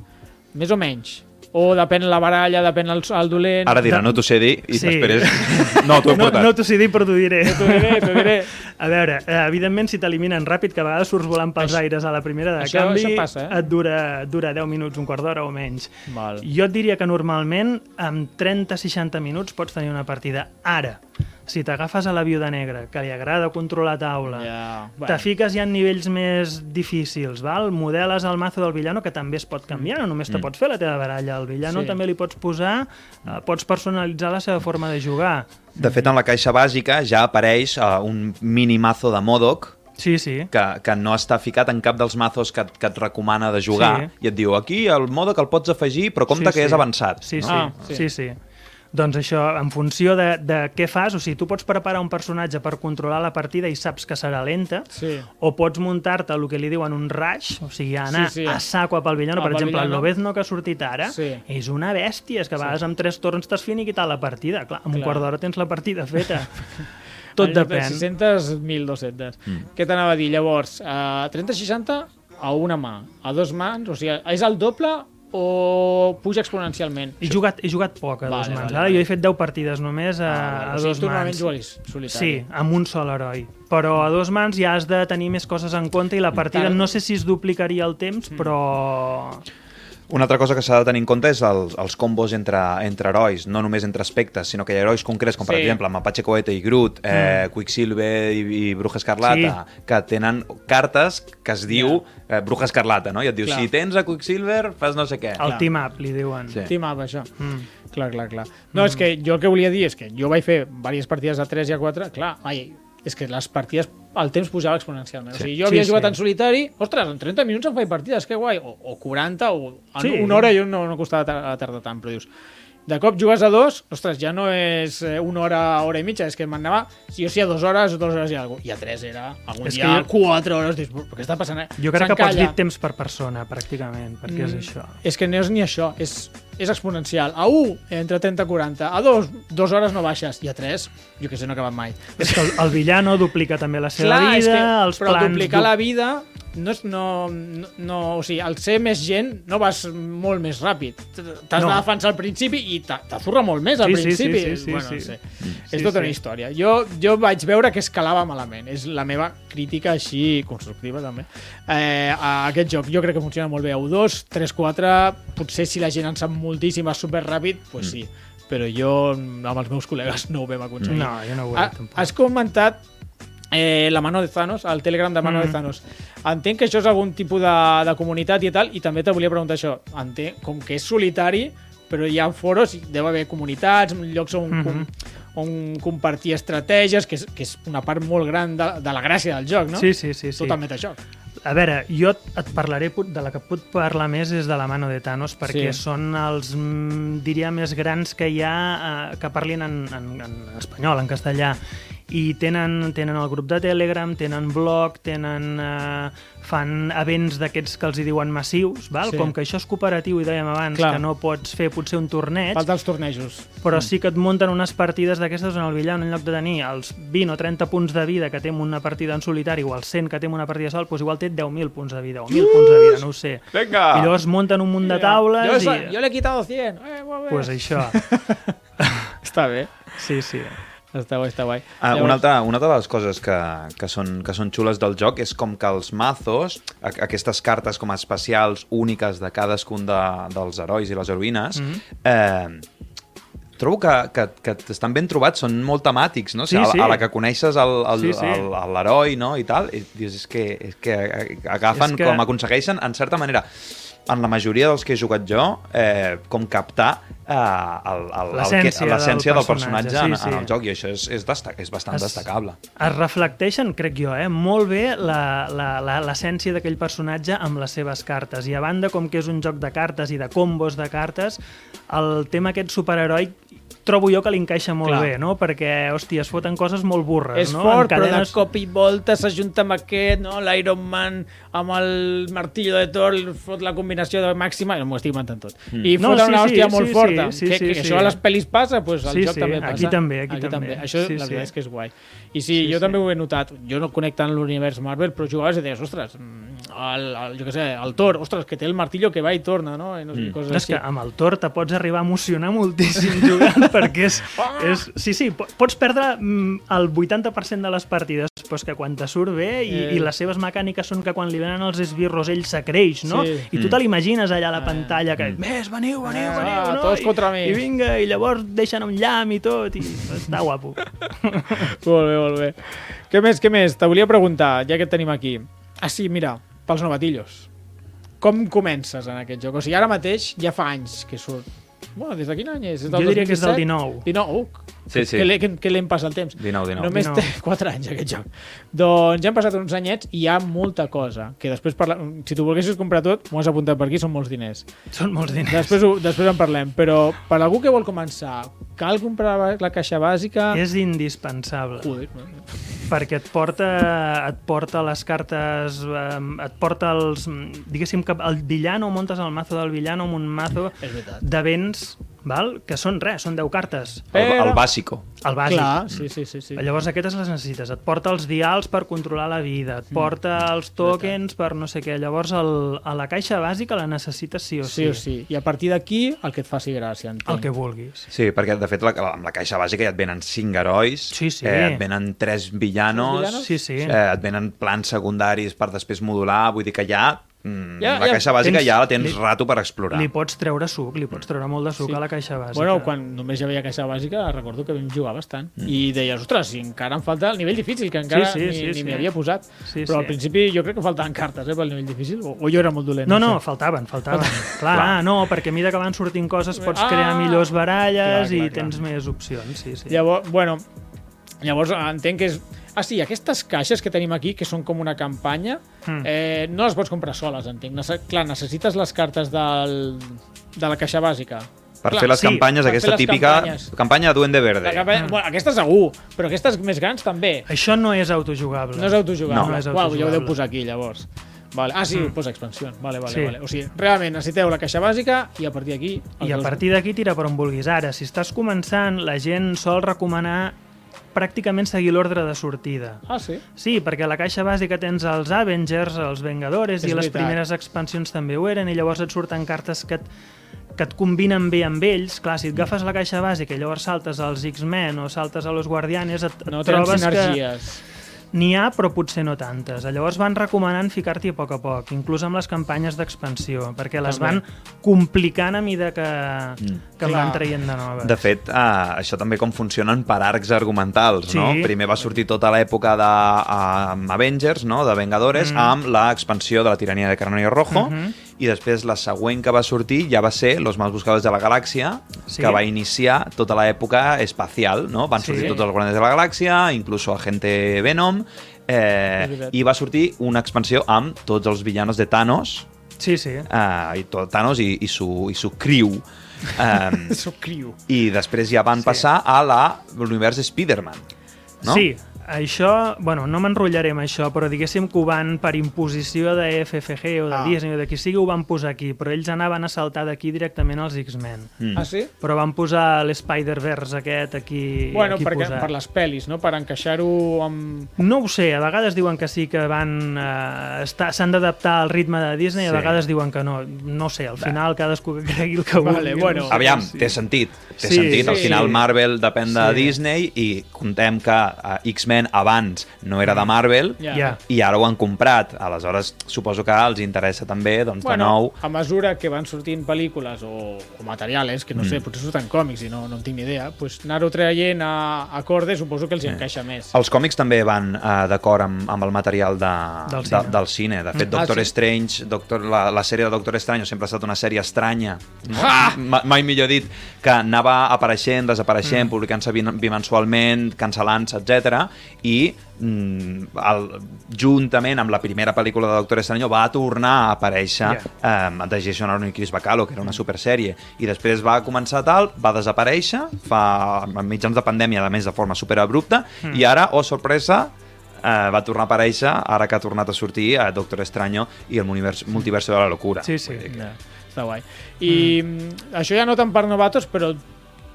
Més o menys? O depèn la baralla, depèn el, el dolent... Ara dirà, no t'ho sé dir, i Sí. després... No, t'ho he No, portat. no t'ho sé dir, però t'ho diré. T'ho diré, t'ho diré. A veure, eh, evidentment, si t'eliminen ràpid, que a vegades surts volant pels Això- aires a la primera de això- canvi, això passa, eh? et dura, et dura 10 minuts, un quart d'hora o menys. Val. Jo et diria que normalment amb 30-60 minuts pots tenir una partida. Ara, si t'agafes a la viuda negra, que li agrada controlar taula, bueno. te fiques ja en nivells més difícils, val? modeles el mazo del villano, que també es pot canviar, no només te pots fer la teva baralla, el villano Sí. també li pots posar, eh, pots personalitzar la seva forma de jugar. De fet, en la caixa bàsica ja apareix uh, un mini mazo de Modoc Sí, sí. que, que no està ficat en cap dels mazos que, que et recomana de jugar Sí. i et diu, aquí el Modoc el pots afegir però compte Sí, que sí. és avançat. Sí, no? sí, Ah, sí. sí, sí. Doncs això, en funció de, de què fas, o sigui, tu pots preparar un personatge per controlar la partida i saps que serà lenta, Sí. o pots muntar-te el que li diuen un rush, o sigui, anar Sí, sí. a saco pel villano. Ah, per exemple, el. Lobezno que ha sortit ara Sí. és una bèstia, és que a vegades amb tres torns t'has finiquitat la partida. Clar, amb un Clar. quart d'hora tens la partida feta. Tot depèn. 600, 1.200. Mm. Què t'anava a dir? Llavors, a 30-60 a una mà, a dos mans, o sigui, és el doble o puja exponencialment? He jugat, he jugat poc a Vale, dos mans. vale, Ara vale. jo he fet 10 partides només a, Ah, a o sigui, dos tu normalment mans. jugues solitari. Sí, amb un sol heroi. Però a dos mans ja has de tenir més coses en compte i la partida no sé si es duplicaria el temps, però... Una altra cosa que s'ha de tenir en compte és els, els combos entre, entre herois, no només entre aspectes, sinó que hi ha herois concrets, com per Sí. exemple Mapache Cohete i Groot, eh, Quicksilver i, i Bruja Escarlata, que tenen cartes que es diu eh, Bruja Escarlata, no? I et diu, Clar. si tens a Quicksilver, fas no sé què. El team-up, li diuen. Sí. Team up, això. Mm. Clar, clar, clar. No, és que jo el que volia dir és que jo vaig fer diverses partides a 3 i a 4, clar, ai, és que les partides, el temps pujava exponencialment. Sí. O sigui, jo havia Sí, jugat sí. en solitari, ostres, en 30 minuts em faig partides, que guai, o, o 40, o en Sí. una hora jo no, no costava tar- tardar tant, però dius, de cop jugues a dos, ostres, ja no és eh, una hora, hora i mitja, és que m'anava, si jo sí a dues hores, dues hores i alguna cosa, i a tres era, algun És dia que jo- quatre hores, dius, però què està passant? eh? Jo crec que pots dir temps per persona, pràcticament, perquè és Mm, això. És que no és ni això, és, és exponencial. A 1, entre 30 i 40. A 2, dues hores no baixes. I a 3, jo que sé, no ha acabat mai. És que el, el villano duplica també la seva Clar, vida, que, els però plans... duplicar du- la vida no és, no, no, no, o sigui, al ser més gent no vas molt més ràpid. T'has No. de defensar al principi i t'a- t'azurra molt més al Sí, sí, sí, principi. sí, sí, bueno, sí. no sé. Sí, és tota sí. una història. Jo, jo vaig veure que escalava malament. És la meva crítica així constructiva, també. Eh, a aquest joc jo crec que funciona molt bé a 1-2, 3-4, potser si la gent en sap moltíssim, és superràpid, doncs pues sí. Però jo amb els meus col·legues no ho vam aconseguir. No, jo no ho he Ha, tampoc. has comentat eh, la mano de Thanos, el Telegram de mano Mm. de Thanos. Entenc que això és algun tipus de, de comunitat i tal, i també te volia preguntar això. Entenc, com que és solitari, però hi ha foros, deu haver comunitats, llocs on, Mhm. com, on compartir estratègies, que és, que és una part molt gran de, de la gràcia del joc, no? Sí, sí, sí. sí. Tot el metajoc. A veure, jo et parlaré, de la que puc parlar més és de la mano de Thanos, perquè Sí. són els, mm, diria, més grans que hi ha eh, que parlin en, en, en espanyol, en castellà. I tenen, tenen el grup de Telegram, tenen blog, tenen, eh, fan events d'aquests que els hi diuen massius, val? Sí. com que això és cooperatiu, i dèiem abans, Clar. que no pots fer potser un torneig, Falta els tornejos. però sí que et munten unes partides d'aquestes on el villano, en lloc de tenir els 20 o 30 punts de vida que té en una partida en solitari o els 100 que té en una partida sol, doncs igual té 10.000 punts de vida o 1.000 punts de vida, no ho sé. Vinga! I llavors munten un munt de taules jo, i... jo l'he quitado 100. Eh. Pues això, Està bé. sí, sí. Està guai, està guai. Ah, una, altra, una de les coses que, que, són, que són xules del joc és com que els mazos, aquestes cartes com a especials úniques de cadascun de, dels herois i les heroïnes, Mhm. eh, trobo que, que, que estan ben trobats, són molt temàtics, no? O sigui, Sí, sí. A, a la que coneixes el- Sí, sí. l'heroi no? i tal, i dius, és que, és que agafen, És que- com aconsegueixen, en certa manera, en la majoria dels que he jugat jo, eh, com captar eh, L'essència del del personatge, personatge, en, sí, en sí. el joc, i això és, és, destac, és bastant Es- destacable. Es reflecteixen, crec jo, eh, molt bé l'essència d'aquell personatge amb les seves cartes. I a banda, com que és un joc de cartes i de combos de cartes, el tema aquest superheroi trobo jo que li encaixa molt Clar. bé, no? Perquè, hòstia, es foten coses molt burres, És no? fort, però de cop i volta s'ajunta amb aquest, no? l'Iron Man amb el martillo de Thor, fot la combinació de màxima, no m'ho estic inventant tot, Mm. i No, foten sí, una sí, hòstia sí, molt sí, forta. sí, que, sí, que sí. això a les pel·lis passa, doncs al Sí, joc sí, també aquí passa. també, aquí també. Això Sí, la sí. veritat és que és guai. I sí, Sí, jo sí. també ho he notat. Jo no connecto en l'univers Marvel, però jugaves i deies, ostres, mm, el, el, jo què sé, el Thor, ostres, que té el martillo que va i torna, no? I no sé, Mm. coses No, és així. que amb el Thor te pots arribar a emocionar moltíssim jugant perquè és, és... Sí, sí, po- pots perdre mm, el 80% de les partides, però és que quan te surt bé i, Eh. i les seves mecàniques són que quan li venen els esbirros ell s'acreix, no? Sí. I tu Mm. te l'imagines allà a la Eh. pantalla que més, veniu, veniu, Ah, veniu, no? tots I, contra mi. I vinga, i llavors deixen un llamp i tot, i està guapo. Molt bé, molt bé. Què més, què més? Te volia preguntar, ja que et tenim aquí. Ah, sí, mira, pels novatillos. Com comences en aquest joc? O sigui, ara mateix ja fa anys que surt. Bueno, des de quin any és? és Jo del diria que és del 2017? 19. 19? Uh, Sí, sí. Que, le- que, que l'hem passat el temps. 19, 19. Només 19. té 4 anys aquest joc. Doncs ja han passat uns anyets i hi ha molta cosa. Que després, parla... si tu volguessis comprar tot, m'ho has apuntat per aquí, són molts diners. Són molts diners. Després, ho, després en parlem. Però per algú que vol començar, cal comprar la- la caixa bàsica? És indispensable. Joder, perquè et porta, et porta les cartes, eh, et porta els... Diguéssim que el villano, muntes el mazo del villano amb un mazo és veritat. Val? que són res, són 10 cartes. El, Però- el bàsico. El bàsic. Clar, sí, sí, sí. sí. Llavors aquestes les necessites. Et porta els dials per controlar la vida, et porta els tokens per no sé què. Llavors el, a la caixa bàsica la necessites sí o sí. Sí o sí. I a partir d'aquí, el que et faci gràcia, entenc. El que vulguis. Sí, perquè de fet la, amb la caixa bàsica ja et venen 5 herois, Sí, sí. Eh, et venen 3 villanos, Tres villanos? Sí, sí. eh, et venen plans secundaris per després modular, vull dir que ja mm, Ja- la ja caixa bàsica tens- ja la tens li- rato per explorar. Li pots treure suc, li pots treure molt de suc Sí. a la caixa bàsica. Bueno, quan només hi havia caixa bàsica, recordo que vam jugar bastant. Mm. I deies, ostres, si encara em falta el nivell difícil, que encara Sí, sí, ni, sí, ni sí. m'hi havia posat. Sí, Però sí. al principi jo crec que faltaven cartes eh, pel nivell difícil, o, o jo era molt dolent. No, no, sé. faltaven, faltaven. Clar, Clar. no, perquè a mesura que van sortint coses pots Ah! crear millors baralles Clar, clar, i clar. tens més opcions, sí, sí. Llavors, bueno, llavors entenc que és... Ah, sí, aquestes caixes que tenim aquí, que són com una campanya, Mm. eh, no les pots comprar soles, entenc. Nece clar, necessites les cartes del, de la caixa bàsica. Per Clar, fer les sí, campanyes, aquesta les típica campanyes. campanya de Duende Verde. Campanya, bueno, aquesta segur, però aquestes més grans també. Això no és autojugable. No és autojugable. No. No és Uau, ja ho autojugable. deu posar aquí, llavors. Vale. Ah, sí, Mm. mm. posa expansió. Vale, vale, Sí. vale. O sigui, realment necessiteu la caixa bàsica i a partir d'aquí... I a us- partir d'aquí tira per on vulguis. Ara, si estàs començant, la gent sol recomanar pràcticament seguir l'ordre de sortida. Ah, sí? Sí, perquè a la caixa bàsica tens els Avengers, els Vengadores, És i les veritat. primeres expansions també ho eren, i llavors et surten cartes que et, que et combinen bé amb ells. Clar, si et agafes la caixa bàsica i llavors saltes als X-Men o saltes a los Guardianes, et, et No trobes que sinergies. N'hi ha, però potser no tantes. Llavors van recomanant ficar-t'hi a poc a poc, inclús amb les campanyes d'expansió, perquè les També. van complicant a mida que, Mm. que en van traient de noves. De fet, uh, això també com funcionen per arcs argumentals, Sí. no? Primer va sortir tota l'època de uh, Avengers, no?, de Vengadores, Mm. mm. amb l'expansió de la tirania de Carnero Rojo, Mhm. I després la següent que va sortir ja va ser Los Más Buscados de la Galàxia, Sí. que va iniciar tota l'època espacial, no? Van Sí. sortir tots els Guardians de la Galàxia, inclús Agente Venom, eh, i va sortir una expansió amb tots els villanos de Thanos, Sí, sí. eh, i tot Thanos i, i, su, i su crew. Um, Soc criu. i després ja van Sí. passar a la- l'univers Spider-Man. No? Sí, això, bueno, no m'enrotllaré amb això, però diguéssim que ho van per imposició de FFG o de Ah. Disney o de qui sigui, ho van posar aquí, però ells anaven a saltar d'aquí directament als X-Men. Mm. Ah, sí? Però van posar l'Spider-Verse aquest aquí, Bueno, aquí perquè, posat. per les pel·lis, no? Per encaixar-ho amb... No ho sé, a vegades diuen que sí que van eh, estar- s'han d'adaptar al ritme de Disney, Sí. a vegades diuen que no. No sé, al final cadascú que cregui el que Vale, vulgui. bueno. no sé. Aviam, Sí. té sentit. Té Sí, sentit. Al sí. final Marvel depèn de Sí. Disney i contem que uh, X-Men abans no era de Marvel Ja. Ja. i ara ho han comprat. Aleshores, suposo que els interessa també, doncs, de Bueno, nou... a mesura que van sortint pel·lícules o, o materials, que no sé, Mm. potser surten còmics i no, no en tinc ni idea, pues anar-ho traient a, a corde suposo que els hi encaixa més. Els còmics també van uh, d'acord amb, amb el material de, Del de, cine. del cine. De fet, Mm. Doctor Ah, sí? Strange, Doctor, la, la sèrie de Doctor Strange sempre ha estat una sèrie estranya, no? Ah! Ma, mai millor dit, que anava apareixent, desapareixent, mm. publicant-se bimensualment, cancel·lant-se, etc. i mm, el, juntament amb la primera pel·lícula de Doctor Strange va tornar a aparèixer yeah. um, de Jason Aaron i Chris Bacalo, que era una supersèrie, i després va començar tal, va desaparèixer, fa mitjans de pandèmia, a més de forma superabrupta, mm. i ara, oh sorpresa, eh, va tornar a aparèixer, ara que ha tornat a sortir a Doctor Extraño i el multiverso de la locura. Sí, sí. Ja, està guai. I mm. això ja no tant per novatos, però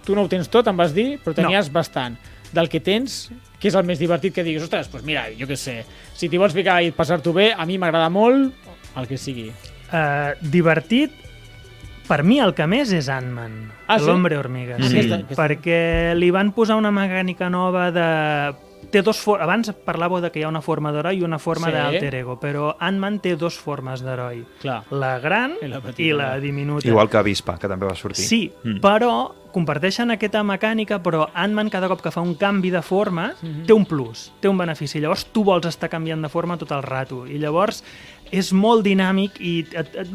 tu no ho tens tot, em vas dir, però tenies no. bastant. Del que tens, que és el més divertit que diguis, ostres, doncs mira, jo què sé, si t'hi vols ficar i passar-t'ho bé, a mi m'agrada molt el que sigui. Uh, divertit, per mi el que més és Ant-Man, Ah, sí? l'Hombre Hormiga. Mhm. Sí, aquesta- perquè li van posar una mecànica nova de... Té dos for... Abans parlàveu de que hi ha una forma d'heroi i una forma Sí. d'alter ego, però Ant-Man té dos formes d'heroi. La gran I la petita. i la diminuta. Igual que Avispa, que també va sortir. Sí, Mm. però comparteixen aquesta mecànica, però Ant-Man cada cop que fa un canvi de forma Mhm. té un plus, té un benefici. Llavors tu vols estar canviant de forma tot el rato. I llavors és molt dinàmic i et, et,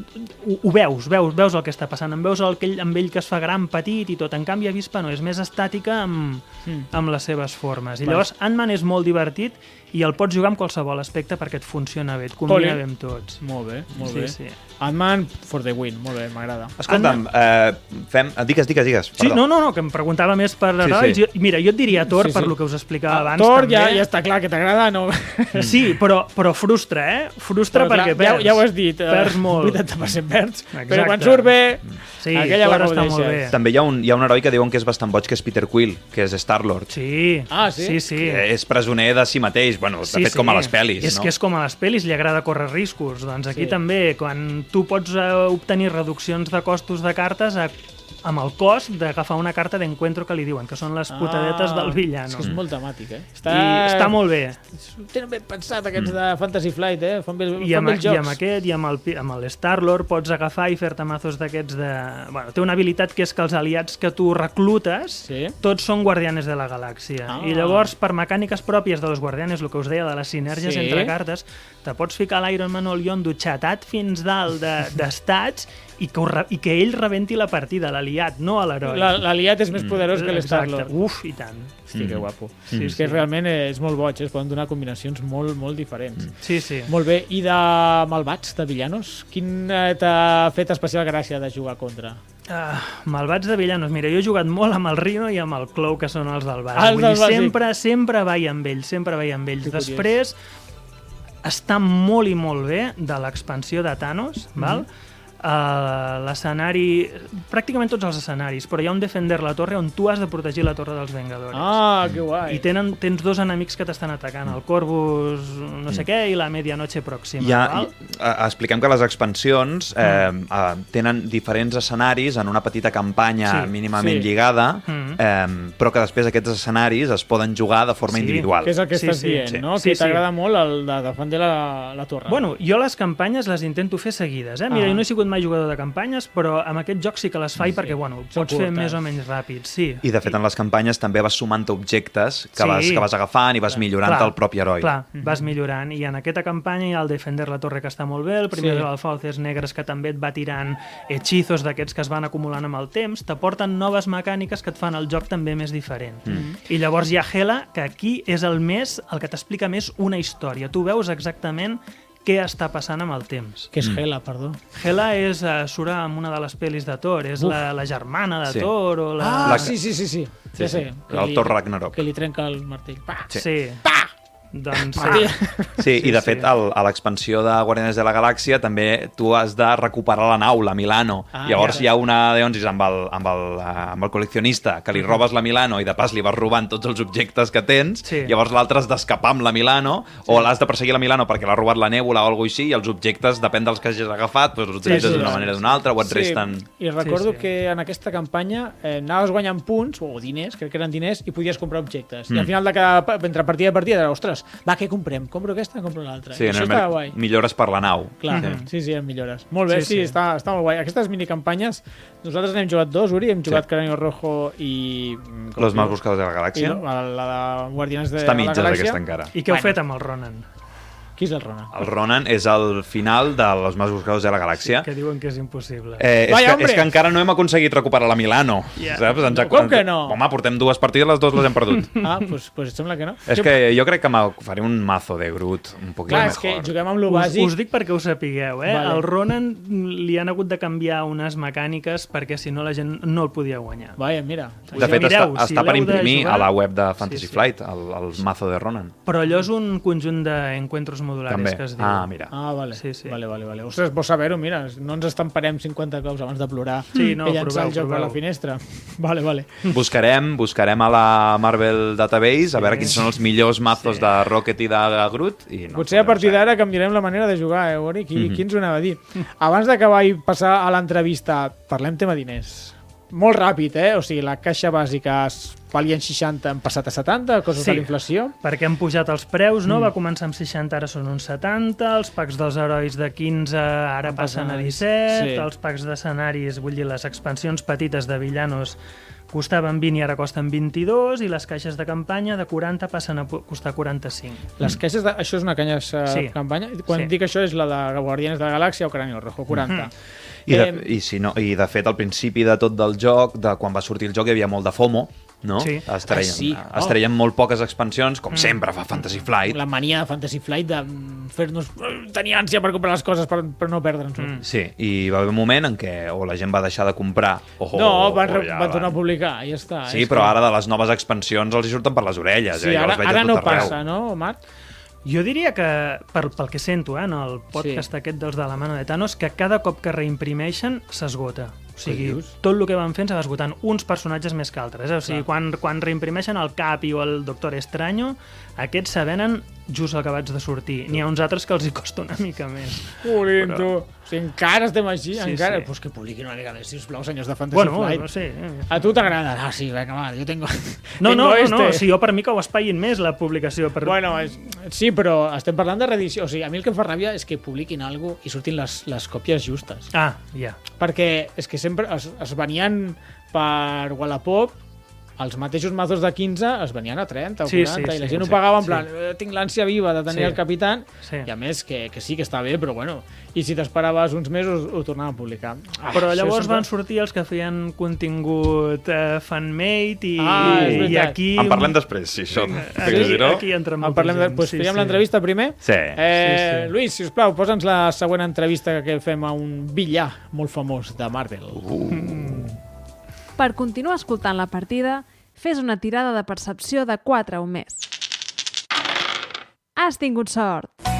ho, ho veus, veus, veus el que està passant. En veus el, aquell, amb ell que es fa gran, petit i tot. En canvi, Avispa no, és més estàtica amb, Mm. amb les seves formes. I llavors Ant-Man és molt divertit i el pots jugar amb qualsevol aspecte perquè et funciona bé, et combina bé amb tots. Molt bé, molt sí, bé. sí. Ant-Man for the win, molt bé, m'agrada. Escolta'm, eh, fem... Digues, digues, digues. Sí, perdó. no, no, no, que em preguntava més per Sí, herois. sí. Jo, mira, jo et diria Thor Sí, per sí. lo que us explicava abans. Thor també. ja, ja està clar que t'agrada, no? Sí, però, però frustra, eh? Frustra Però, clar, perquè ja, perds. ja ho has dit, eh, Perds molt. 80% perds, però Exacte. quan surt bé, Sí, aquella Thor la està molt bé. També hi ha, un, hi ha un heroi que diuen que és bastant boig, que és Peter Quill, que és Star-Lord. Sí. Ah, sí? Sí, sí. Que és presoner de si mateix, bueno, de fet com a les pel·lis, és no? que és com a les pel·lis, li agrada córrer riscos. Doncs aquí Sí. també, quan tu pots eh, obtenir reduccions de costos de cartes a amb el cost d'agafar una carta d'encuentro que li diuen, que són les putadetes del És villano. que és molt temàtic, eh? I està molt bé. Tenen ben pensat aquests de Fantasy Flight, eh? Fan bé, I fan amb, bé I amb aquest i amb el, amb el Star-Lord pots agafar i fer-te mazos d'aquests de... Bueno, té una habilitat que és que els aliats que tu reclutes Sí. tots són guardianes de la galàxia. Ah. I llavors, per mecàniques pròpies de los guardianes, el que us deia de les sinergies Sí. entre cartes, te pots ficar l'Iron Man o el Yondu xatat fins dalt de- d'estats i, que re- i que ell rebenti la partida, l'aliat, no a l'heroi. La- L'aliat és més poderós que Exacte. l'Star-Lord. Uf, i tant. Hosti, que guapo. Sí, és sí. que realment és molt boig, eh? es poden donar combinacions molt, molt diferents. Sí, sí. Molt bé, i de malvats, de villanos? Quin eh, t'ha fet especial gràcia de jugar contra? Uh, malvats de villanos. Mira, jo he jugat molt amb el Rino i amb el Clou, que són els del bar. Ah, els Vull del dir, bàsic. sempre, sempre vaig amb ells, sempre vaig amb ells. Que curiós. Després, està molt i molt bé de l'expansió de Thanos, Mhm. val? Uh, l'escenari, pràcticament tots els escenaris, però hi ha un Defender la Torre on tu has de protegir la Torre dels Vengadores. Ah, que guai. I tenen, tens dos enemics que t'estan atacant, el Corvus no sé què i la Medianoche Pròxima. Ja, val? eh, expliquem que les expansions eh, eh, tenen diferents escenaris en una petita campanya Sí, mínimament sí. lligada, Mhm. eh, però que després aquests escenaris es poden jugar de forma Sí, individual. Que és el que Sí, estàs sí, dient, sí. no? Sí, que sí. t'agrada molt el de defender la, la torre. Bueno, jo les campanyes les intento fer seguides, eh? Mira, Ah. jo no he sigut mai jugador de campanyes, però amb aquest joc sí que les faig perquè, bueno, Són pots fer més o menys ràpid, sí. I de fet en les campanyes també vas sumant objectes que, Sí. vas, que vas agafant i vas millorant Clar, el propi heroi. Clar, vas millorant. I en aquesta campanya hi ha el Defender la Torre que està molt bé, el primer Sí. sí. dels Fauces Negres que també et va tirant hechizos d'aquests que es van acumulant amb el temps, t'aporten noves mecàniques que et fan el joc també més diferent. Mm. I llavors hi ha Hela, que aquí és el més, el que t'explica més una història. Tu veus exactament què està passant amb el temps. Que és Hela, perdó. Hela és, uh, surt en una de les pel·lis de Thor, és Uf. la, la germana de Sí. Thor o la... Ah, La- sí, sí, sí, sí. Sí, sí. que El li- Thor Ragnarok. Que li trenca el martell. Pa! Sí. Sí. Pa! Doncs sí. Sí, Sí, i de sí. fet al, a l'expansió de Guardianes de la Galàxia també tu has de recuperar la nau, la Milano. Ah, Llavors ja. hi ha una d'onzis amb, el, amb, el, eh, amb el col·leccionista que li robes la Milano i de pas li vas robant tots els objectes que tens, Sí. llavors l'altre has d'escapar amb la Milano o l'has de perseguir la Milano perquè l'ha robat la nèbula o alguna així i els objectes, depèn dels que hagis agafat, doncs els utilitzes sí, d'una sí. manera o d'una altra o et resten... I recordo Sí, sí. que en aquesta campanya eh, anaves guanyant punts, o diners, crec que eren diners, i podies comprar objectes. I Mm. al final de cada, entre partida i partida, era, va, què comprem? Compro aquesta, compro l'altra. Sí, I això mer- guai. millores per la nau. Clar, Mhm. sí, sí, en millores. Molt bé, Sí, sí, sí. Està, està molt guai. Aquestes minicampanyes, nosaltres n'hem jugat dos, Uri, hem jugat Sí. Cráneo Rojo i... com más buscados de la I galàxia. la, la de Guardianes de Està la mitges Galàxia. aquesta encara. I què heu Bueno. fet amb el Ronan? Qui és el Ronan? El Ronan és el final de Los más buscados de la galàxia. Que diuen que és impossible. Eh, és, Vaya, que, hombre! és que encara no hem aconseguit recuperar la Milano. Ja. Saps? Ens ha, Com que no? Home, portem dues partides, les dues les hem perdut. Ah, doncs pues, pues sembla que no. és que jo crec que me faré un mazo de Groot un poquet Clar, mejor. és que juguem amb lo Us, bàsic. us dic perquè ho sapigueu, eh? Vale. Al Ronan li han hagut de canviar unes mecàniques perquè si no la gent no el podia guanyar. Vaja, mira. De fet, Mireu, està, si està per imprimir jugar- a la web de Fantasy Sí, sí. Flight, el, el mazo de Ronan. Però allò és un conjunt d'encuentros modulares També. que es diu. Ah, mira. Ah, vale. Sí, sí. Vale, vale, vale. Ostres, vols saber-ho? Mira, no ens estamparem 50 cops abans de plorar Sí, no, i llançar proveu, el joc per proveu. la finestra. Vale, vale. Buscarem, buscarem a la Marvel Database a veure quins són els millors mazos de Rocket i de Groot. I no Potser a partir d'ara canviarem la manera de jugar, eh, Ori? Qui, Mhm. qui ens ho anava a dir? Abans d'acabar i passar a l'entrevista, parlem tema diners. Molt ràpid, eh? O sigui, la caixa bàsica es valien 60, han passat a 70, coses Sí. de l'inflació. Perquè han pujat els preus, Mm. no? Va començar amb 60, ara són uns 70, els packs dels herois de 15 ara Han passen a a 17, sí. els packs d'escenaris, vull dir, les expansions petites de villanos costaven 20 i ara costen 22, i les caixes de campanya de 40 passen a costar 45. Les caixes, de... això és una canya uh, Sí. campanya. Quan Sí. dic això és la de Guardianes de la Galàxia o Cráneo Rojo, 40. I de, Eh, i, si no, I de fet, al principi de tot del joc, de quan va sortir el joc, hi havia molt de FOMO, no? Sí. Es treien, Ah, sí. es Oh. treien molt poques expansions, com sempre fa Fantasy Flight. La mania de Fantasy Flight de mm, fer-nos... tenir ànsia per comprar les coses per, per no perdre'ns-ho. Mm. Sí, i va haver un moment en què o la gent va deixar de comprar o, No, van, o re- van tornar a publicar, ja està. Sí, És però que- ara de les noves expansions els hi surten per les orelles. Sí, eh? Ara, ara no passa, no, Marc? Jo diria que, per, pel que sento, eh, en el podcast Sí. aquest dels de la mano de Thanos, que cada cop que reimprimeixen s'esgota. O sigui, tot el que van fent se va esgotant uns personatges més que altres. Eh? O sigui, quan, quan reimprimeixen el Cap i o el Doctor Estranyo, aquests se venen just vaig de sortir. N'hi ha uns altres que els hi costa una mica més. Colin, Però-. O sigui, encara estem així, Sí, encara. sí. Pues que publiquin una mica més, sisplau, senyors de Fantasy Bueno, Flight. no sé. eh. A tu t'agrada? Ah, sí, vinga, va, jo tengo... No, tengo no, no, este. no, si jo per mi que ho espaïn més la publicació. Per... Bueno, és, sí, però estem parlant de reedició. O sigui, a mi el que em fa ràbia és que publiquin alguna i surtin les, les còpies justes. Ah, ja. Perquè és que sempre es, es venien per Wallapop els mateixos mazos de 15 es venien a 30 o Sí, 40 sí, i la sí, gent ho sí, pagava en sí. plan eh, tinc l'ànsia viva de tenir Sí. el capitán Sí. i a més que, que sí que està bé però bueno i si t'esperaves uns mesos ho tornaven a publicar ah, Però llavors sempre- van sortir els que feien contingut eh, fanmade i, Ah, i aquí... En parlem després, si això. Perquè aquí, si no... aquí entra en parlem de, pues, sí, fèiem sí. l'entrevista primer Sí. eh, Sí, sí. Lluís, sisplau, posa'ns la següent entrevista que fem a un billar molt famós de Marvel Per continuar escoltant la partida, fes una tirada de percepció de 4 o més. Has tingut sort!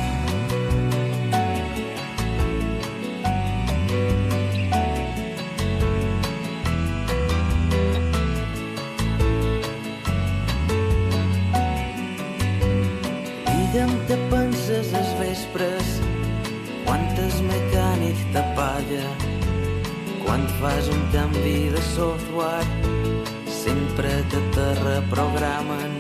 Quan fas un canvi de software, sempre que te reprogramen.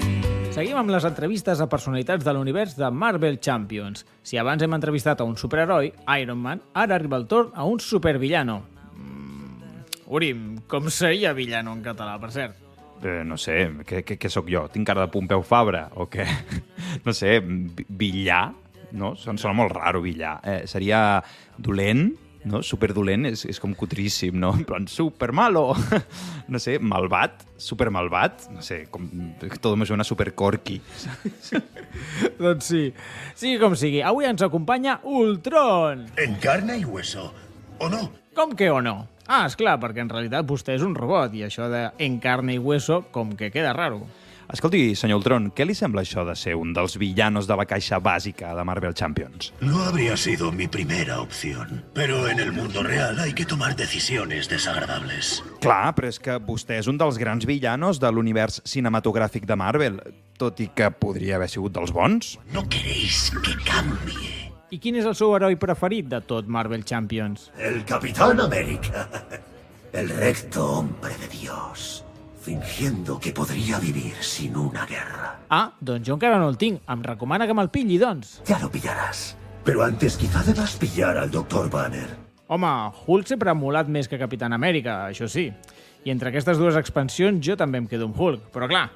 Seguim amb les entrevistes a personalitats de l'univers de Marvel Champions. Si abans hem entrevistat a un superheroi, Iron Man, ara arriba el torn a un supervillano. Mm, Urim, com seria villano en català, per cert? Eh, no sé, què, què, què sóc jo? Tinc cara de Pompeu Fabra o què? No sé, vi- villar? No? Sona molt raro, villar. Eh, seria dolent, no? Superdolent, és, és com cutríssim, no? En plan, supermalo! No sé, malvat, supermalvat, no sé, com, tot me suena supercorqui. Doncs sí. Sigui com sigui, avui ens acompanya Ultron. En carne y hueso. ¿O no? Com que o no? Ah, és clar, perquè en realitat vostè és un robot i això de en carne i hueso com que queda raro. Escolti, senyor Ultron, què li sembla això de ser un dels villanos de la caixa bàsica de Marvel Champions? No habría sido mi primera opción. Pero en el mundo real hay que tomar decisiones desagradables. Clar, però és que vostè és un dels grans villanos de l'univers cinematogràfic de Marvel, tot i que podria haver sigut dels bons. No queréis que cambie. I quin és el seu heroi preferit de tot Marvel Champions? El Capitán América. El recto hombre de Dios. Fingiendo que podría vivir sin una guerra. Ah, doncs jo encara no el tinc. Em recomana que me'l pilli, doncs. Ya lo pillarás. Pero antes quizá debas pillar al Dr. Banner. Home, Hulk sempre ha molat més que Capitán Amèrica, això sí. I entre aquestes dues expansions jo també em quedo amb Hulk. Però clar,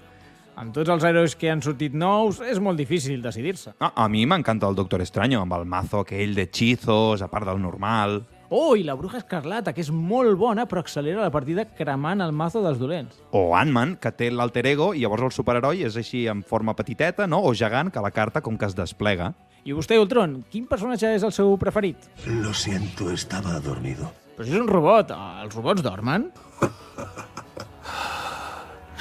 amb tots els herois que han sortit nous és molt difícil decidir-se. Ah, a mi m'encanta el Doctor Extraño, amb el mazo aquell d'hechizos, a part del normal. Oh, i la Bruja Escarlata, que és molt bona, però accelera la partida cremant el mazo dels dolents. O Ant-Man, que té l'alter ego, i llavors el superheroi és així en forma petiteta, no? o gegant, que la carta com que es desplega. I vostè, Ultron, quin personatge és el seu preferit? Lo siento, estaba dormido. Però si és un robot, els robots dormen?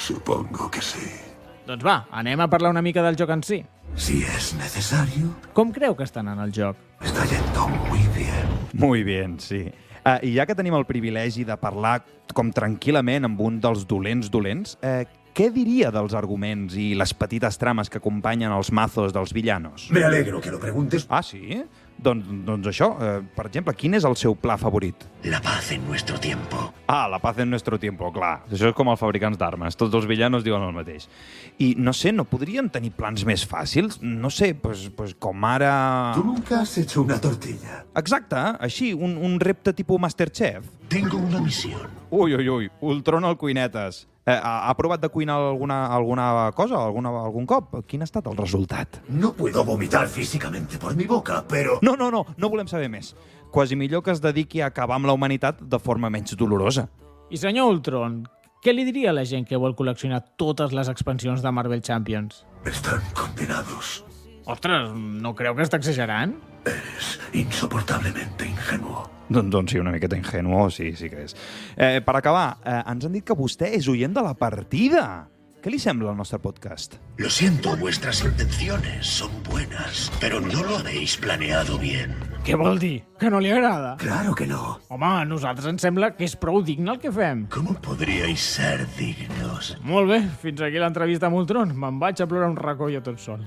Supongo que sí. Doncs va, anem a parlar una mica del joc en si. Si es necesario, Com creu que estan en el joc? está yendo muy bien. Muy bien, sí. Uh, I ja que tenim el privilegi de parlar com tranquil·lament amb un dels dolents dolents, uh, què diria dels arguments i les petites trames que acompanyen els mazos dels villanos? Me alegro que lo preguntes. Ah, sí? Doncs, doncs això, eh, per exemple, quin és el seu pla favorit? La paz en nuestro tiempo. Ah, la paz en nuestro tiempo, clar. Això és com els fabricants d'armes, tots els villanos diuen el mateix. I no sé, no podrien tenir plans més fàcils? No sé, pues, pues com ara... Tú nunca has hecho una tortilla. Exacte, així, un, un repte tipus Masterchef. Tengo una misión. Ui, ui, ui, Ultron al cuinetes. Eh, ha, ha provat de cuinar alguna, alguna cosa, alguna, algun cop? Quin ha estat el resultat? No puedo vomitar físicamente por mi boca, pero... No, no, no, no volem saber més. Quasi millor que es dediqui a acabar amb la humanitat de forma menys dolorosa. I senyor Ultron, què li diria a la gent que vol col·leccionar totes les expansions de Marvel Champions? Están condenados. Ostres, no creu que està exagerant? Eres insoportablemente ingenuo. Doncs, doncs sí, una miqueta ingenuo, sí, sí que és. Eh, per acabar, eh, ens han dit que vostè és oient de la partida. Què li sembla el nostre podcast? Lo siento, vuestras intenciones son buenas, pero no lo habéis planeado bien. Què vol dir? Que no li agrada? Claro que no. Home, a nosaltres ens sembla que és prou digne el que fem. ¿Cómo podríais ser dignos? Molt bé, fins aquí l'entrevista amb Ultron. Me'n vaig a plorar un racó jo tot sol.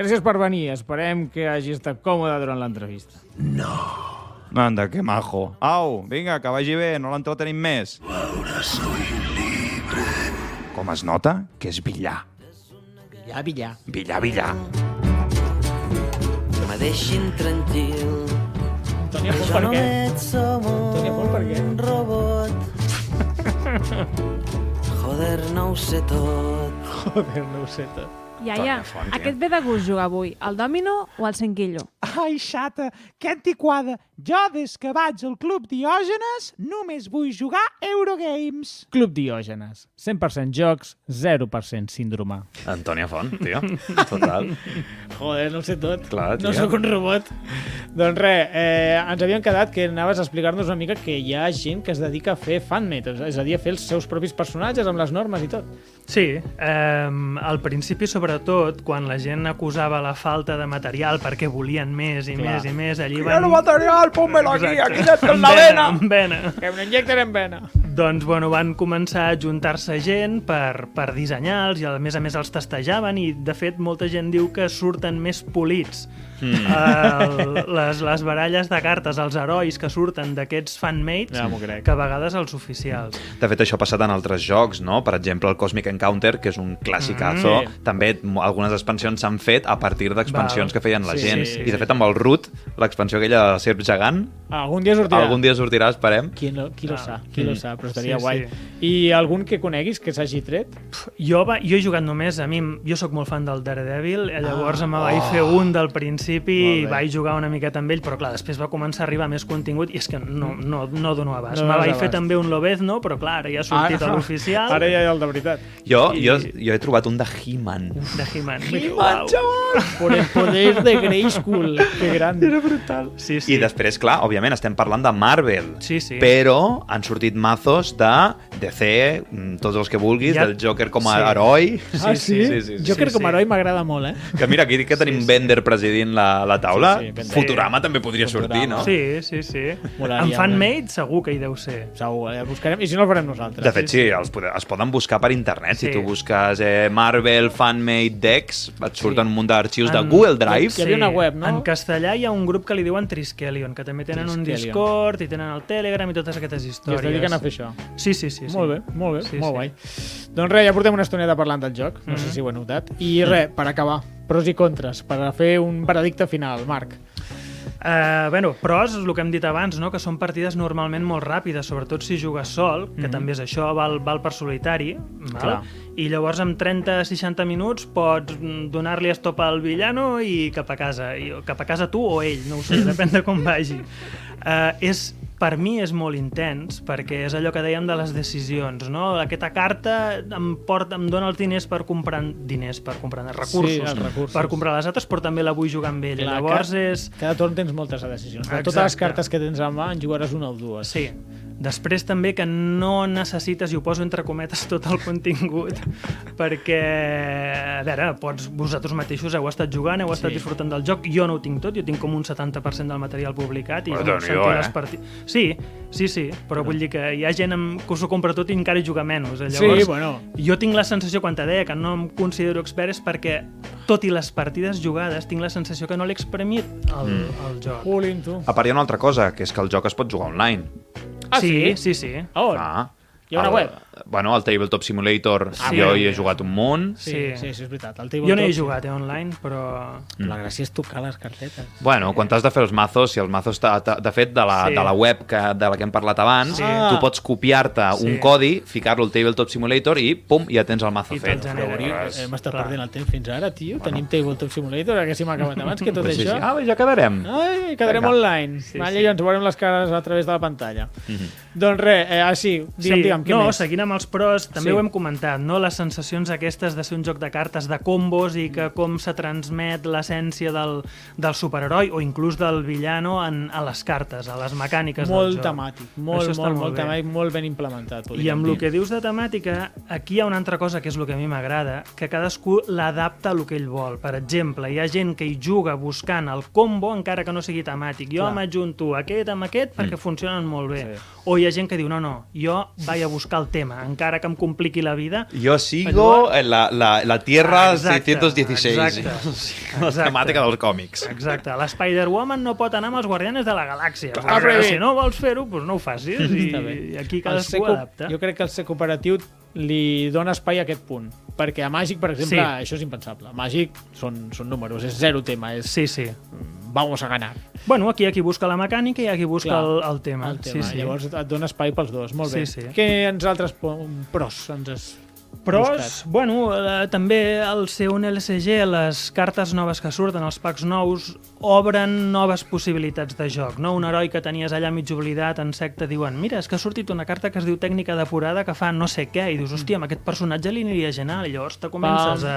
Gràcies per venir. Esperem que hagi estat còmode durant l'entrevista. Anda, que majo. Au, vinga, que vagi bé, no l'entretenim més. Ahora soy libre. Com es nota? Que és billar. Ja, billar. Billar, billar. Que me deixin tranquil. Tònia jo per què? Tònia Font, per què? un robot. Joder, no ho sé tot. Joder, no ho sé tot. Iaia, Tònia Font, aquest ve de gust jugar avui, el dòmino o el cinquillo? Ai, xata, que antiquada. Jo, des que vaig al Club Diògenes, només vull jugar Eurogames. Club Diògenes. 100% jocs, 0% síndrome. Antònia Font, tio. Total. Joder, no ho sé tot. Clar, no sóc un robot. doncs res, eh, ens havíem quedat que anaves a explicar-nos una mica que hi ha gent que es dedica a fer fanmade, és a dir, a fer els seus propis personatges amb les normes i tot. Sí, eh, al principi sobretot, quan la gent acusava la falta de material perquè volien més i Clar. més i més, allí Quiero van... material, pónmelo aquí, Exacte. aquí dentro en la vena. Amb vena. Que me n'injecten en vena. Doncs, bueno, van començar a juntar-se gent per, per dissenyar-los i, a més a més, els testejaven i, de fet, molta gent diu que surten més polits mm. el, les, les baralles de cartes, els herois que surten d'aquests fanmates Ja que a vegades els oficials. De fet, això ha passat en altres jocs, no? Per exemple, el Cosmic Encounter, que és un clàssicazo. Mm. També algunes expansions s'han fet a partir d'expansions que feien la Sí, gent. sí, sí, I, de fet, amb el Root, l'expansió aquella de Serp Gegant, Algun dia sortirà. algun dia sortirà, esperem. Qui, no, qui lo Ah. sap, qui lo Mm. sap, però estaria Sí, guai. sí. I algun que coneguis que s'hagi tret? Jo, va, jo he jugat només, a mi, em- jo sóc molt fan del Daredevil, eh, llavors ah, me vaig fer un del principi i vaig jugar una miqueta amb ell, però clar, després va començar a arribar més contingut i és que no, no, no dono abast. No No me vaig fer també un Lobezno, però clar, ja ha sortit a l'oficial Ara ja hi ha el de veritat. Jo, I- jo, jo he trobat un de He-Man. de He-Man. He-Man, Por el poder de Grayskull. Que gran. Era brutal. Sí, sí. I després, clar, òbviament, estem parlant de Marvel. Sí, sí. Però han sortit mazos de DC, mm, tots els que vulguis, Ja- del Joker com a Sí. heroi. Ah, sí? sí, sí, sí. Jo crec Sí, que com a sí. heroi m'agrada molt, eh? Que mira, aquí que tenim Bender presidint la, la taula. Sí, sí. Futurama també podria Futurama. sortir, no? Sí, sí, sí. Molaria, en fanmade segur que hi deu ser. Segur, eh? buscarem. I si no, el farem nosaltres. De fet, sí, els, es poden buscar per internet. Si Sí. tu busques eh, Marvel Fanmade Decks, et surten un munt d'arxius de Google Drive. Hi havia una web, no? En castellà hi ha un grup que li diuen Triskelion, que també tenen un Triskelion. Discord i tenen el Telegram i totes aquestes I històries. es dediquen a fer això. Sí, sí, sí. sí. Molt bé, molt bé, Sí, molt sí. guai. Doncs res, ja portem una estoneta parlant del joc, no sé Mhm. si ho he notat. I res, per acabar, pros i contres, per fer un veredicte final, Marc. Uh, bueno, pros és el que hem dit abans, no? que són partides normalment molt ràpides, sobretot si jugues sol, que Mhm. també és això, val, val per solitari, Clar. val? i llavors amb 30-60 minuts pots mm, donar-li estop al villano i cap a casa, i, cap a casa tu o ell, no ho sé, depèn de com vagi. Uh, és, per mi és molt intens, perquè és allò que dèiem de les decisions, no? Aquesta carta em, porta, em dona els diners per comprar diners, per comprar recursos, Sí, els recursos. per comprar les altres, però també la vull jugar amb ell. Clar, llavors ca- és... Cada torn tens moltes decisions. De totes les cartes que tens a mà, en jugaràs una o dues. Sí. Després també que no necessites, i ho poso entre cometes, tot el contingut, perquè, a veure, pots, vosaltres mateixos heu estat jugant, heu estat Sí. disfrutant del joc, jo no ho tinc tot, jo tinc com un 70% del material publicat i Però bueno, sentir eh? les parti... Sí, sí, sí, però vull dir que hi ha gent amb, que s'ho compra tot i encara hi juga menys. eh? Sí, Llavors, bueno. jo tinc la sensació, quan te deia que no em considero expert, és perquè, tot i les partides jugades, tinc la sensació que no l'he exprimit el, Mm. el joc. Tu. A part hi ha una altra cosa, que és que el joc es pot jugar online. Ah, sí, sí? sí, sí. A on? Ah, ha una el- web? Bueno, el Tabletop Simulator, Ah, jo bueno. hi he jugat un munt. Sí, Sí. sí, sí, és veritat. El Jo no tabletop, he sí. jugat eh, online, però... La gràcia és tocar les cartetes. Bueno, quan t'has de fer els mazos, si el mazo està... De fet, de la, Sí. de la web que, de la que hem parlat abans, Sí. tu pots copiar-te Sí. un codi, ficar-lo al Tabletop Simulator i, pum, ja tens el mazo I fet. Però, eh, Hem estat Clar. perdent el temps fins ara, tio. Tenim Tabletop Simulator, que si m'ha acabat abans que tot Pues sí, això. sí. Ah, ja quedarem. Ai, quedarem Vinga. online. Sí, vale, sí. I ens veurem les cares a través de la pantalla. Doncs res, eh, ah, sí, digue'm, sí, digue'm, què no, més? seguint amb els pros, també Sí. ho hem comentat, no? les sensacions aquestes de ser un joc de cartes de combos i que com se transmet l'essència del, del superheroi o inclús del villano en, a les cartes, a les mecàniques Molt del joc. temàtic, molt, Això està molt, molt molt bé. temàtic, molt ben implementat. I amb dir. el que dius de temàtica, aquí hi ha una altra cosa que és el que a mi m'agrada, que cadascú l'adapta a el que ell vol. Per exemple, hi ha gent que hi juga buscant el combo encara que no sigui temàtic. Jo m'adjunto aquest amb aquest perquè funcionen molt bé. Sí. O hi ha gent que diu, no, no, jo vaig a buscar el tema. Tema, encara que em compliqui la vida. Jo sigo Allò- la, la, la Tierra Ah, exacte, 616. exacte, La exacte. temàtica dels còmics. Exacte, l'Spider-Woman no pot anar amb els Guardianes de la Galàxia. Ah, si no vols fer-ho, doncs no ho facis i, i aquí cadascú adapta. Jo crec que el ser cooperatiu li dona espai a aquest punt. Perquè a Màgic, per exemple, Sí. això és impensable. A Màgic són, són números, és zero tema, és Sí, sí. vamos a ganar. Bueno, aquí hi ha qui busca la mecànica i hi ha qui busca Clar, el, el tema. El tema. Sí, sí. Llavors et dona espai pels dos, molt bé. Sí, sí. Què ens altres pros ens Pros, bueno, eh, també al ser un LCG, les cartes noves que surten, els packs nous, obren noves possibilitats de joc. No? Un heroi que tenies allà mig oblidat en secta diuen mira, és que ha sortit una carta que es diu tècnica depurada que fa no sé què, i dius, hòstia, amb aquest personatge li aniria genial, i llavors te comences a,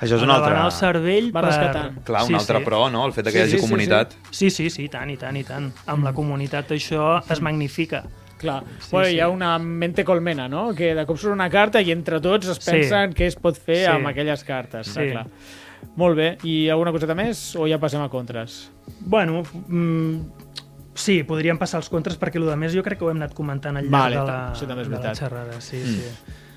Això és a un altre... el cervell Va per... rescatant. Clar, un Sí, altre sí. pro, no? El fet que Sí, hi hagi sí, sí, comunitat. Sí, sí, sí, i tant, i tant, i tant. Amb la comunitat això es magnifica. Clar, sí, bueno, sí. hi ha una mente colmena, no? Que de cop surt una carta i entre tots es Sí. pensen què es pot fer Sí. amb aquelles cartes. Sí. Clar. Molt bé, i alguna coseta més o ja passem a contres? Bueno, mm, sí, podríem passar els contres perquè el de més jo crec que ho hem anat comentant al llarg Vale, de, la, és de la xerrada. Sí, Mm. sí.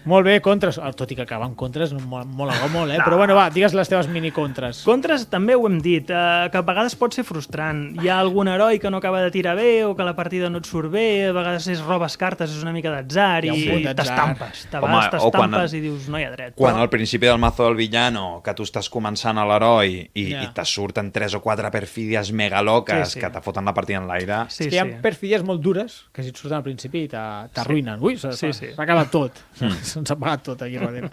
Molt bé, contres. Ah, tot i que acabar amb contres no mola, mola molt, eh? Però bueno, va, digues les teves mini contres. Contres també ho hem dit, eh, que a vegades pot ser frustrant. Hi ha algun heroi que no acaba de tirar bé o que la partida no et surt bé, a vegades és robes cartes, és una mica d'atzar i t'estampes. A vegades t'estampes i dius no hi ha dret. Quan al principi del mazo del villano, que tu estàs començant a l'heroi i, Ja. i te surten tres o quatre perfídies mega loques Sí, sí. que te foten la partida en l'aire... Sí, és que hi ha sí. perfídies molt dures que si et surten al principi t'a- t'arruïnen. Ui, s'ha Sí, s'ha- sí. acabat tot. Hmm. Se'ns ha pagat tot aquí darrere.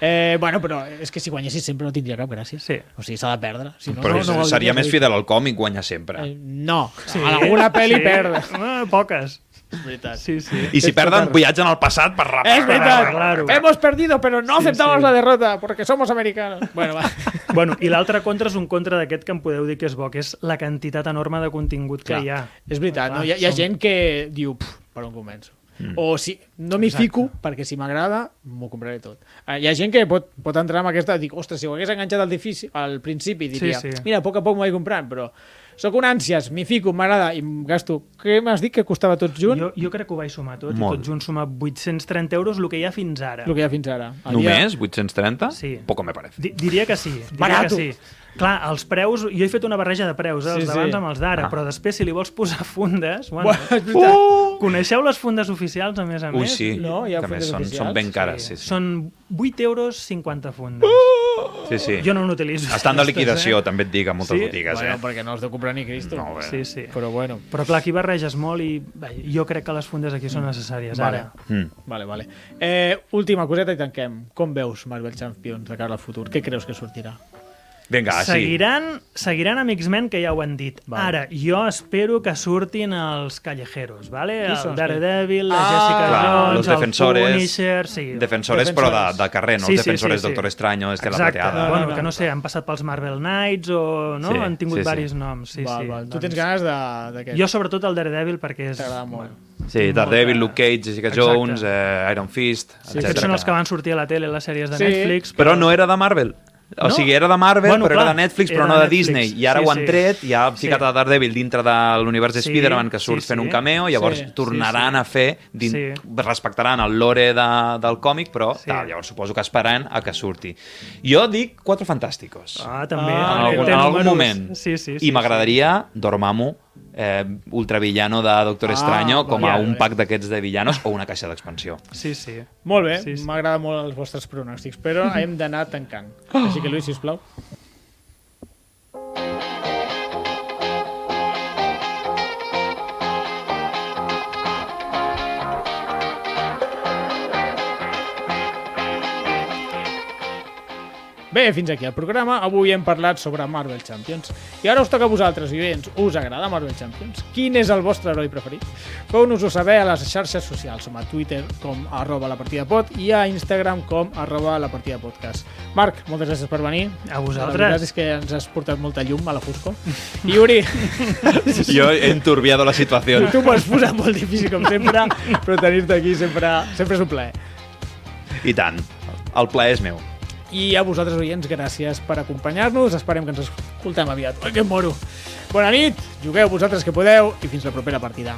Eh, bueno, però és que si guanyessis sempre no tindria cap gràcia. Sí. O sigui, s'ha de perdre. Si no, Però no, és- no gaudiries seria més fidel al còmic guanyar sempre. Eh, no, sí. a alguna pel·li sí. perd. Eh, poques. És veritat. Sí, sí. I si és perden, viatgen al passat per reparar. Es verdad, arreglarlo. hemos perdido, pero no Sí, aceptamos sí. la derrota porque somos americanos. Bueno, va. Bueno, i l'altre contra és un contra d'aquest que em podeu dir que és bo, que és la quantitat enorme de contingut que Clar, hi ha. És veritat, Clar, no? hi, ha, hi ha som- gent que diu, "Puf, per on començo? Mm. O si no m'hi fico, perquè si m'agrada, m'ho compraré tot. Eh, Hi ha gent que pot, pot entrar en aquesta... Dic, ostres, si ho hagués enganxat al, difícil, al principi, diria, Sí, sí. mira, a poc a poc m'ho vaig comprant, però sóc un ànsies, m'hi fico, m'agrada i em gasto... Què m'has dit que costava tot junt? Jo, jo crec que ho vaig sumar tot, Molt. i tot junt sumar 830 euros, el que hi ha fins ara. El que hi ha fins ara. El Només? 830? Sí. Poco me parece. Di diria que sí. Diria Barato. Que sí. Clar, els preus... Jo he fet una barreja de preus, eh, els Sí, d'abans sí. amb els d'ara, Ah. però després, si li vols posar fundes... Bueno, uh! Coneixeu les fundes oficials, a més a Ui, més? sí. No, hi ha que més fundes són, oficials? són ben cares. Sí, sí. Són 8 euros 50 fundes. sí, sí. Jo no n'utilitzo. Estan de liquidació, Eh? també et dic, a moltes Sí? botigues. Bueno, Eh? perquè no has de comprar ni Cristo. No. Sí, sí. Però bueno, Però clar, aquí barreges molt i bé, jo crec que les fundes aquí són necessàries. Vale. Ara, Mm. Vale, vale. Eh, última coseta i tanquem. Com veus Marvel Champions de cara al futur? Què creus que sortirà? Vinga, sí. seguiran, seguiran amb X-Men, que ja ho han dit. Vale. Ara, jo espero que surtin els callejeros, ¿vale? Qui El els Daredevil, la Ah, Jessica clar, Jones, los defensores. el Punisher... Sí, Defensores, però de, Defensores. de carrer, no Sí, els sí, defensores sí, sí. Doctor Extraño, Estela Exacte, Plateada. No, bueno, no, no. que no sé, han passat pels Marvel Knights o no? Sí, han tingut sí, sí. diversos noms. Sí, val, sí, val. Tu doncs- tens ganes de- d'aquest? Jo sobretot el Daredevil perquè és... T'agrada molt. Sí, Daredevil, Luke Cage, Jessica Exacte. Jones, eh, Iron Fist, Sí, etc. Aquests són els que van sortir a la tele, les sèries de Sí. Netflix. Però no era de Marvel. O No? sigui, era de Marvel, Bueno, però era clar, de Netflix, però era no de Netflix. Disney. I ara Sí, ho han sí. tret, i ha ficat Sí. a Daredevil dintre de l'univers de Sí, Spider-Man, que surt sí, fent sí. un cameo, llavors Sí, sí, tornaran sí. a fer, din... Sí. respectaran el lore de, del còmic, però Sí. tal, llavors suposo que esperaran a que surti. Jo dic Quatre Fantàsticos. Ah, també. Ah, en algun, en algun moment. Sí, sí, sí, I m'agradaria Dormammu, eh, ultravillano de Doctor Ah, Extraño, com a un pack d'aquests de villanos o una caixa d'expansió. Sí, sí. Molt bé, Sí, sí. m'agrada molt els vostres pronòstics, però hem d'anar tancant. Així que, Lluís, sisplau. Bé, fins aquí el programa. Avui hem parlat sobre Marvel Champions. I ara us toca a vosaltres, vivents. Us agrada Marvel Champions? Quin és el vostre heroi preferit? Feu-nos-ho saber a les xarxes socials. Som a Twitter com arroba la partida pod i a Instagram com arroba la partida podcast. Marc, moltes gràcies per venir. A La vosaltres. veritat és que ens has portat molta llum a la foscor. I Uri, Jo he enturbiado la situació. tu m'ho has posat molt difícil com sempre, però tenir-te aquí sempre, sempre és un plaer. I tant. El plaer és meu. I a vosaltres, oients, gràcies per acompanyar-nos. Esperem que ens escoltem aviat. Ai, que moro. Bona nit, jugueu vosaltres que podeu i fins la propera partida.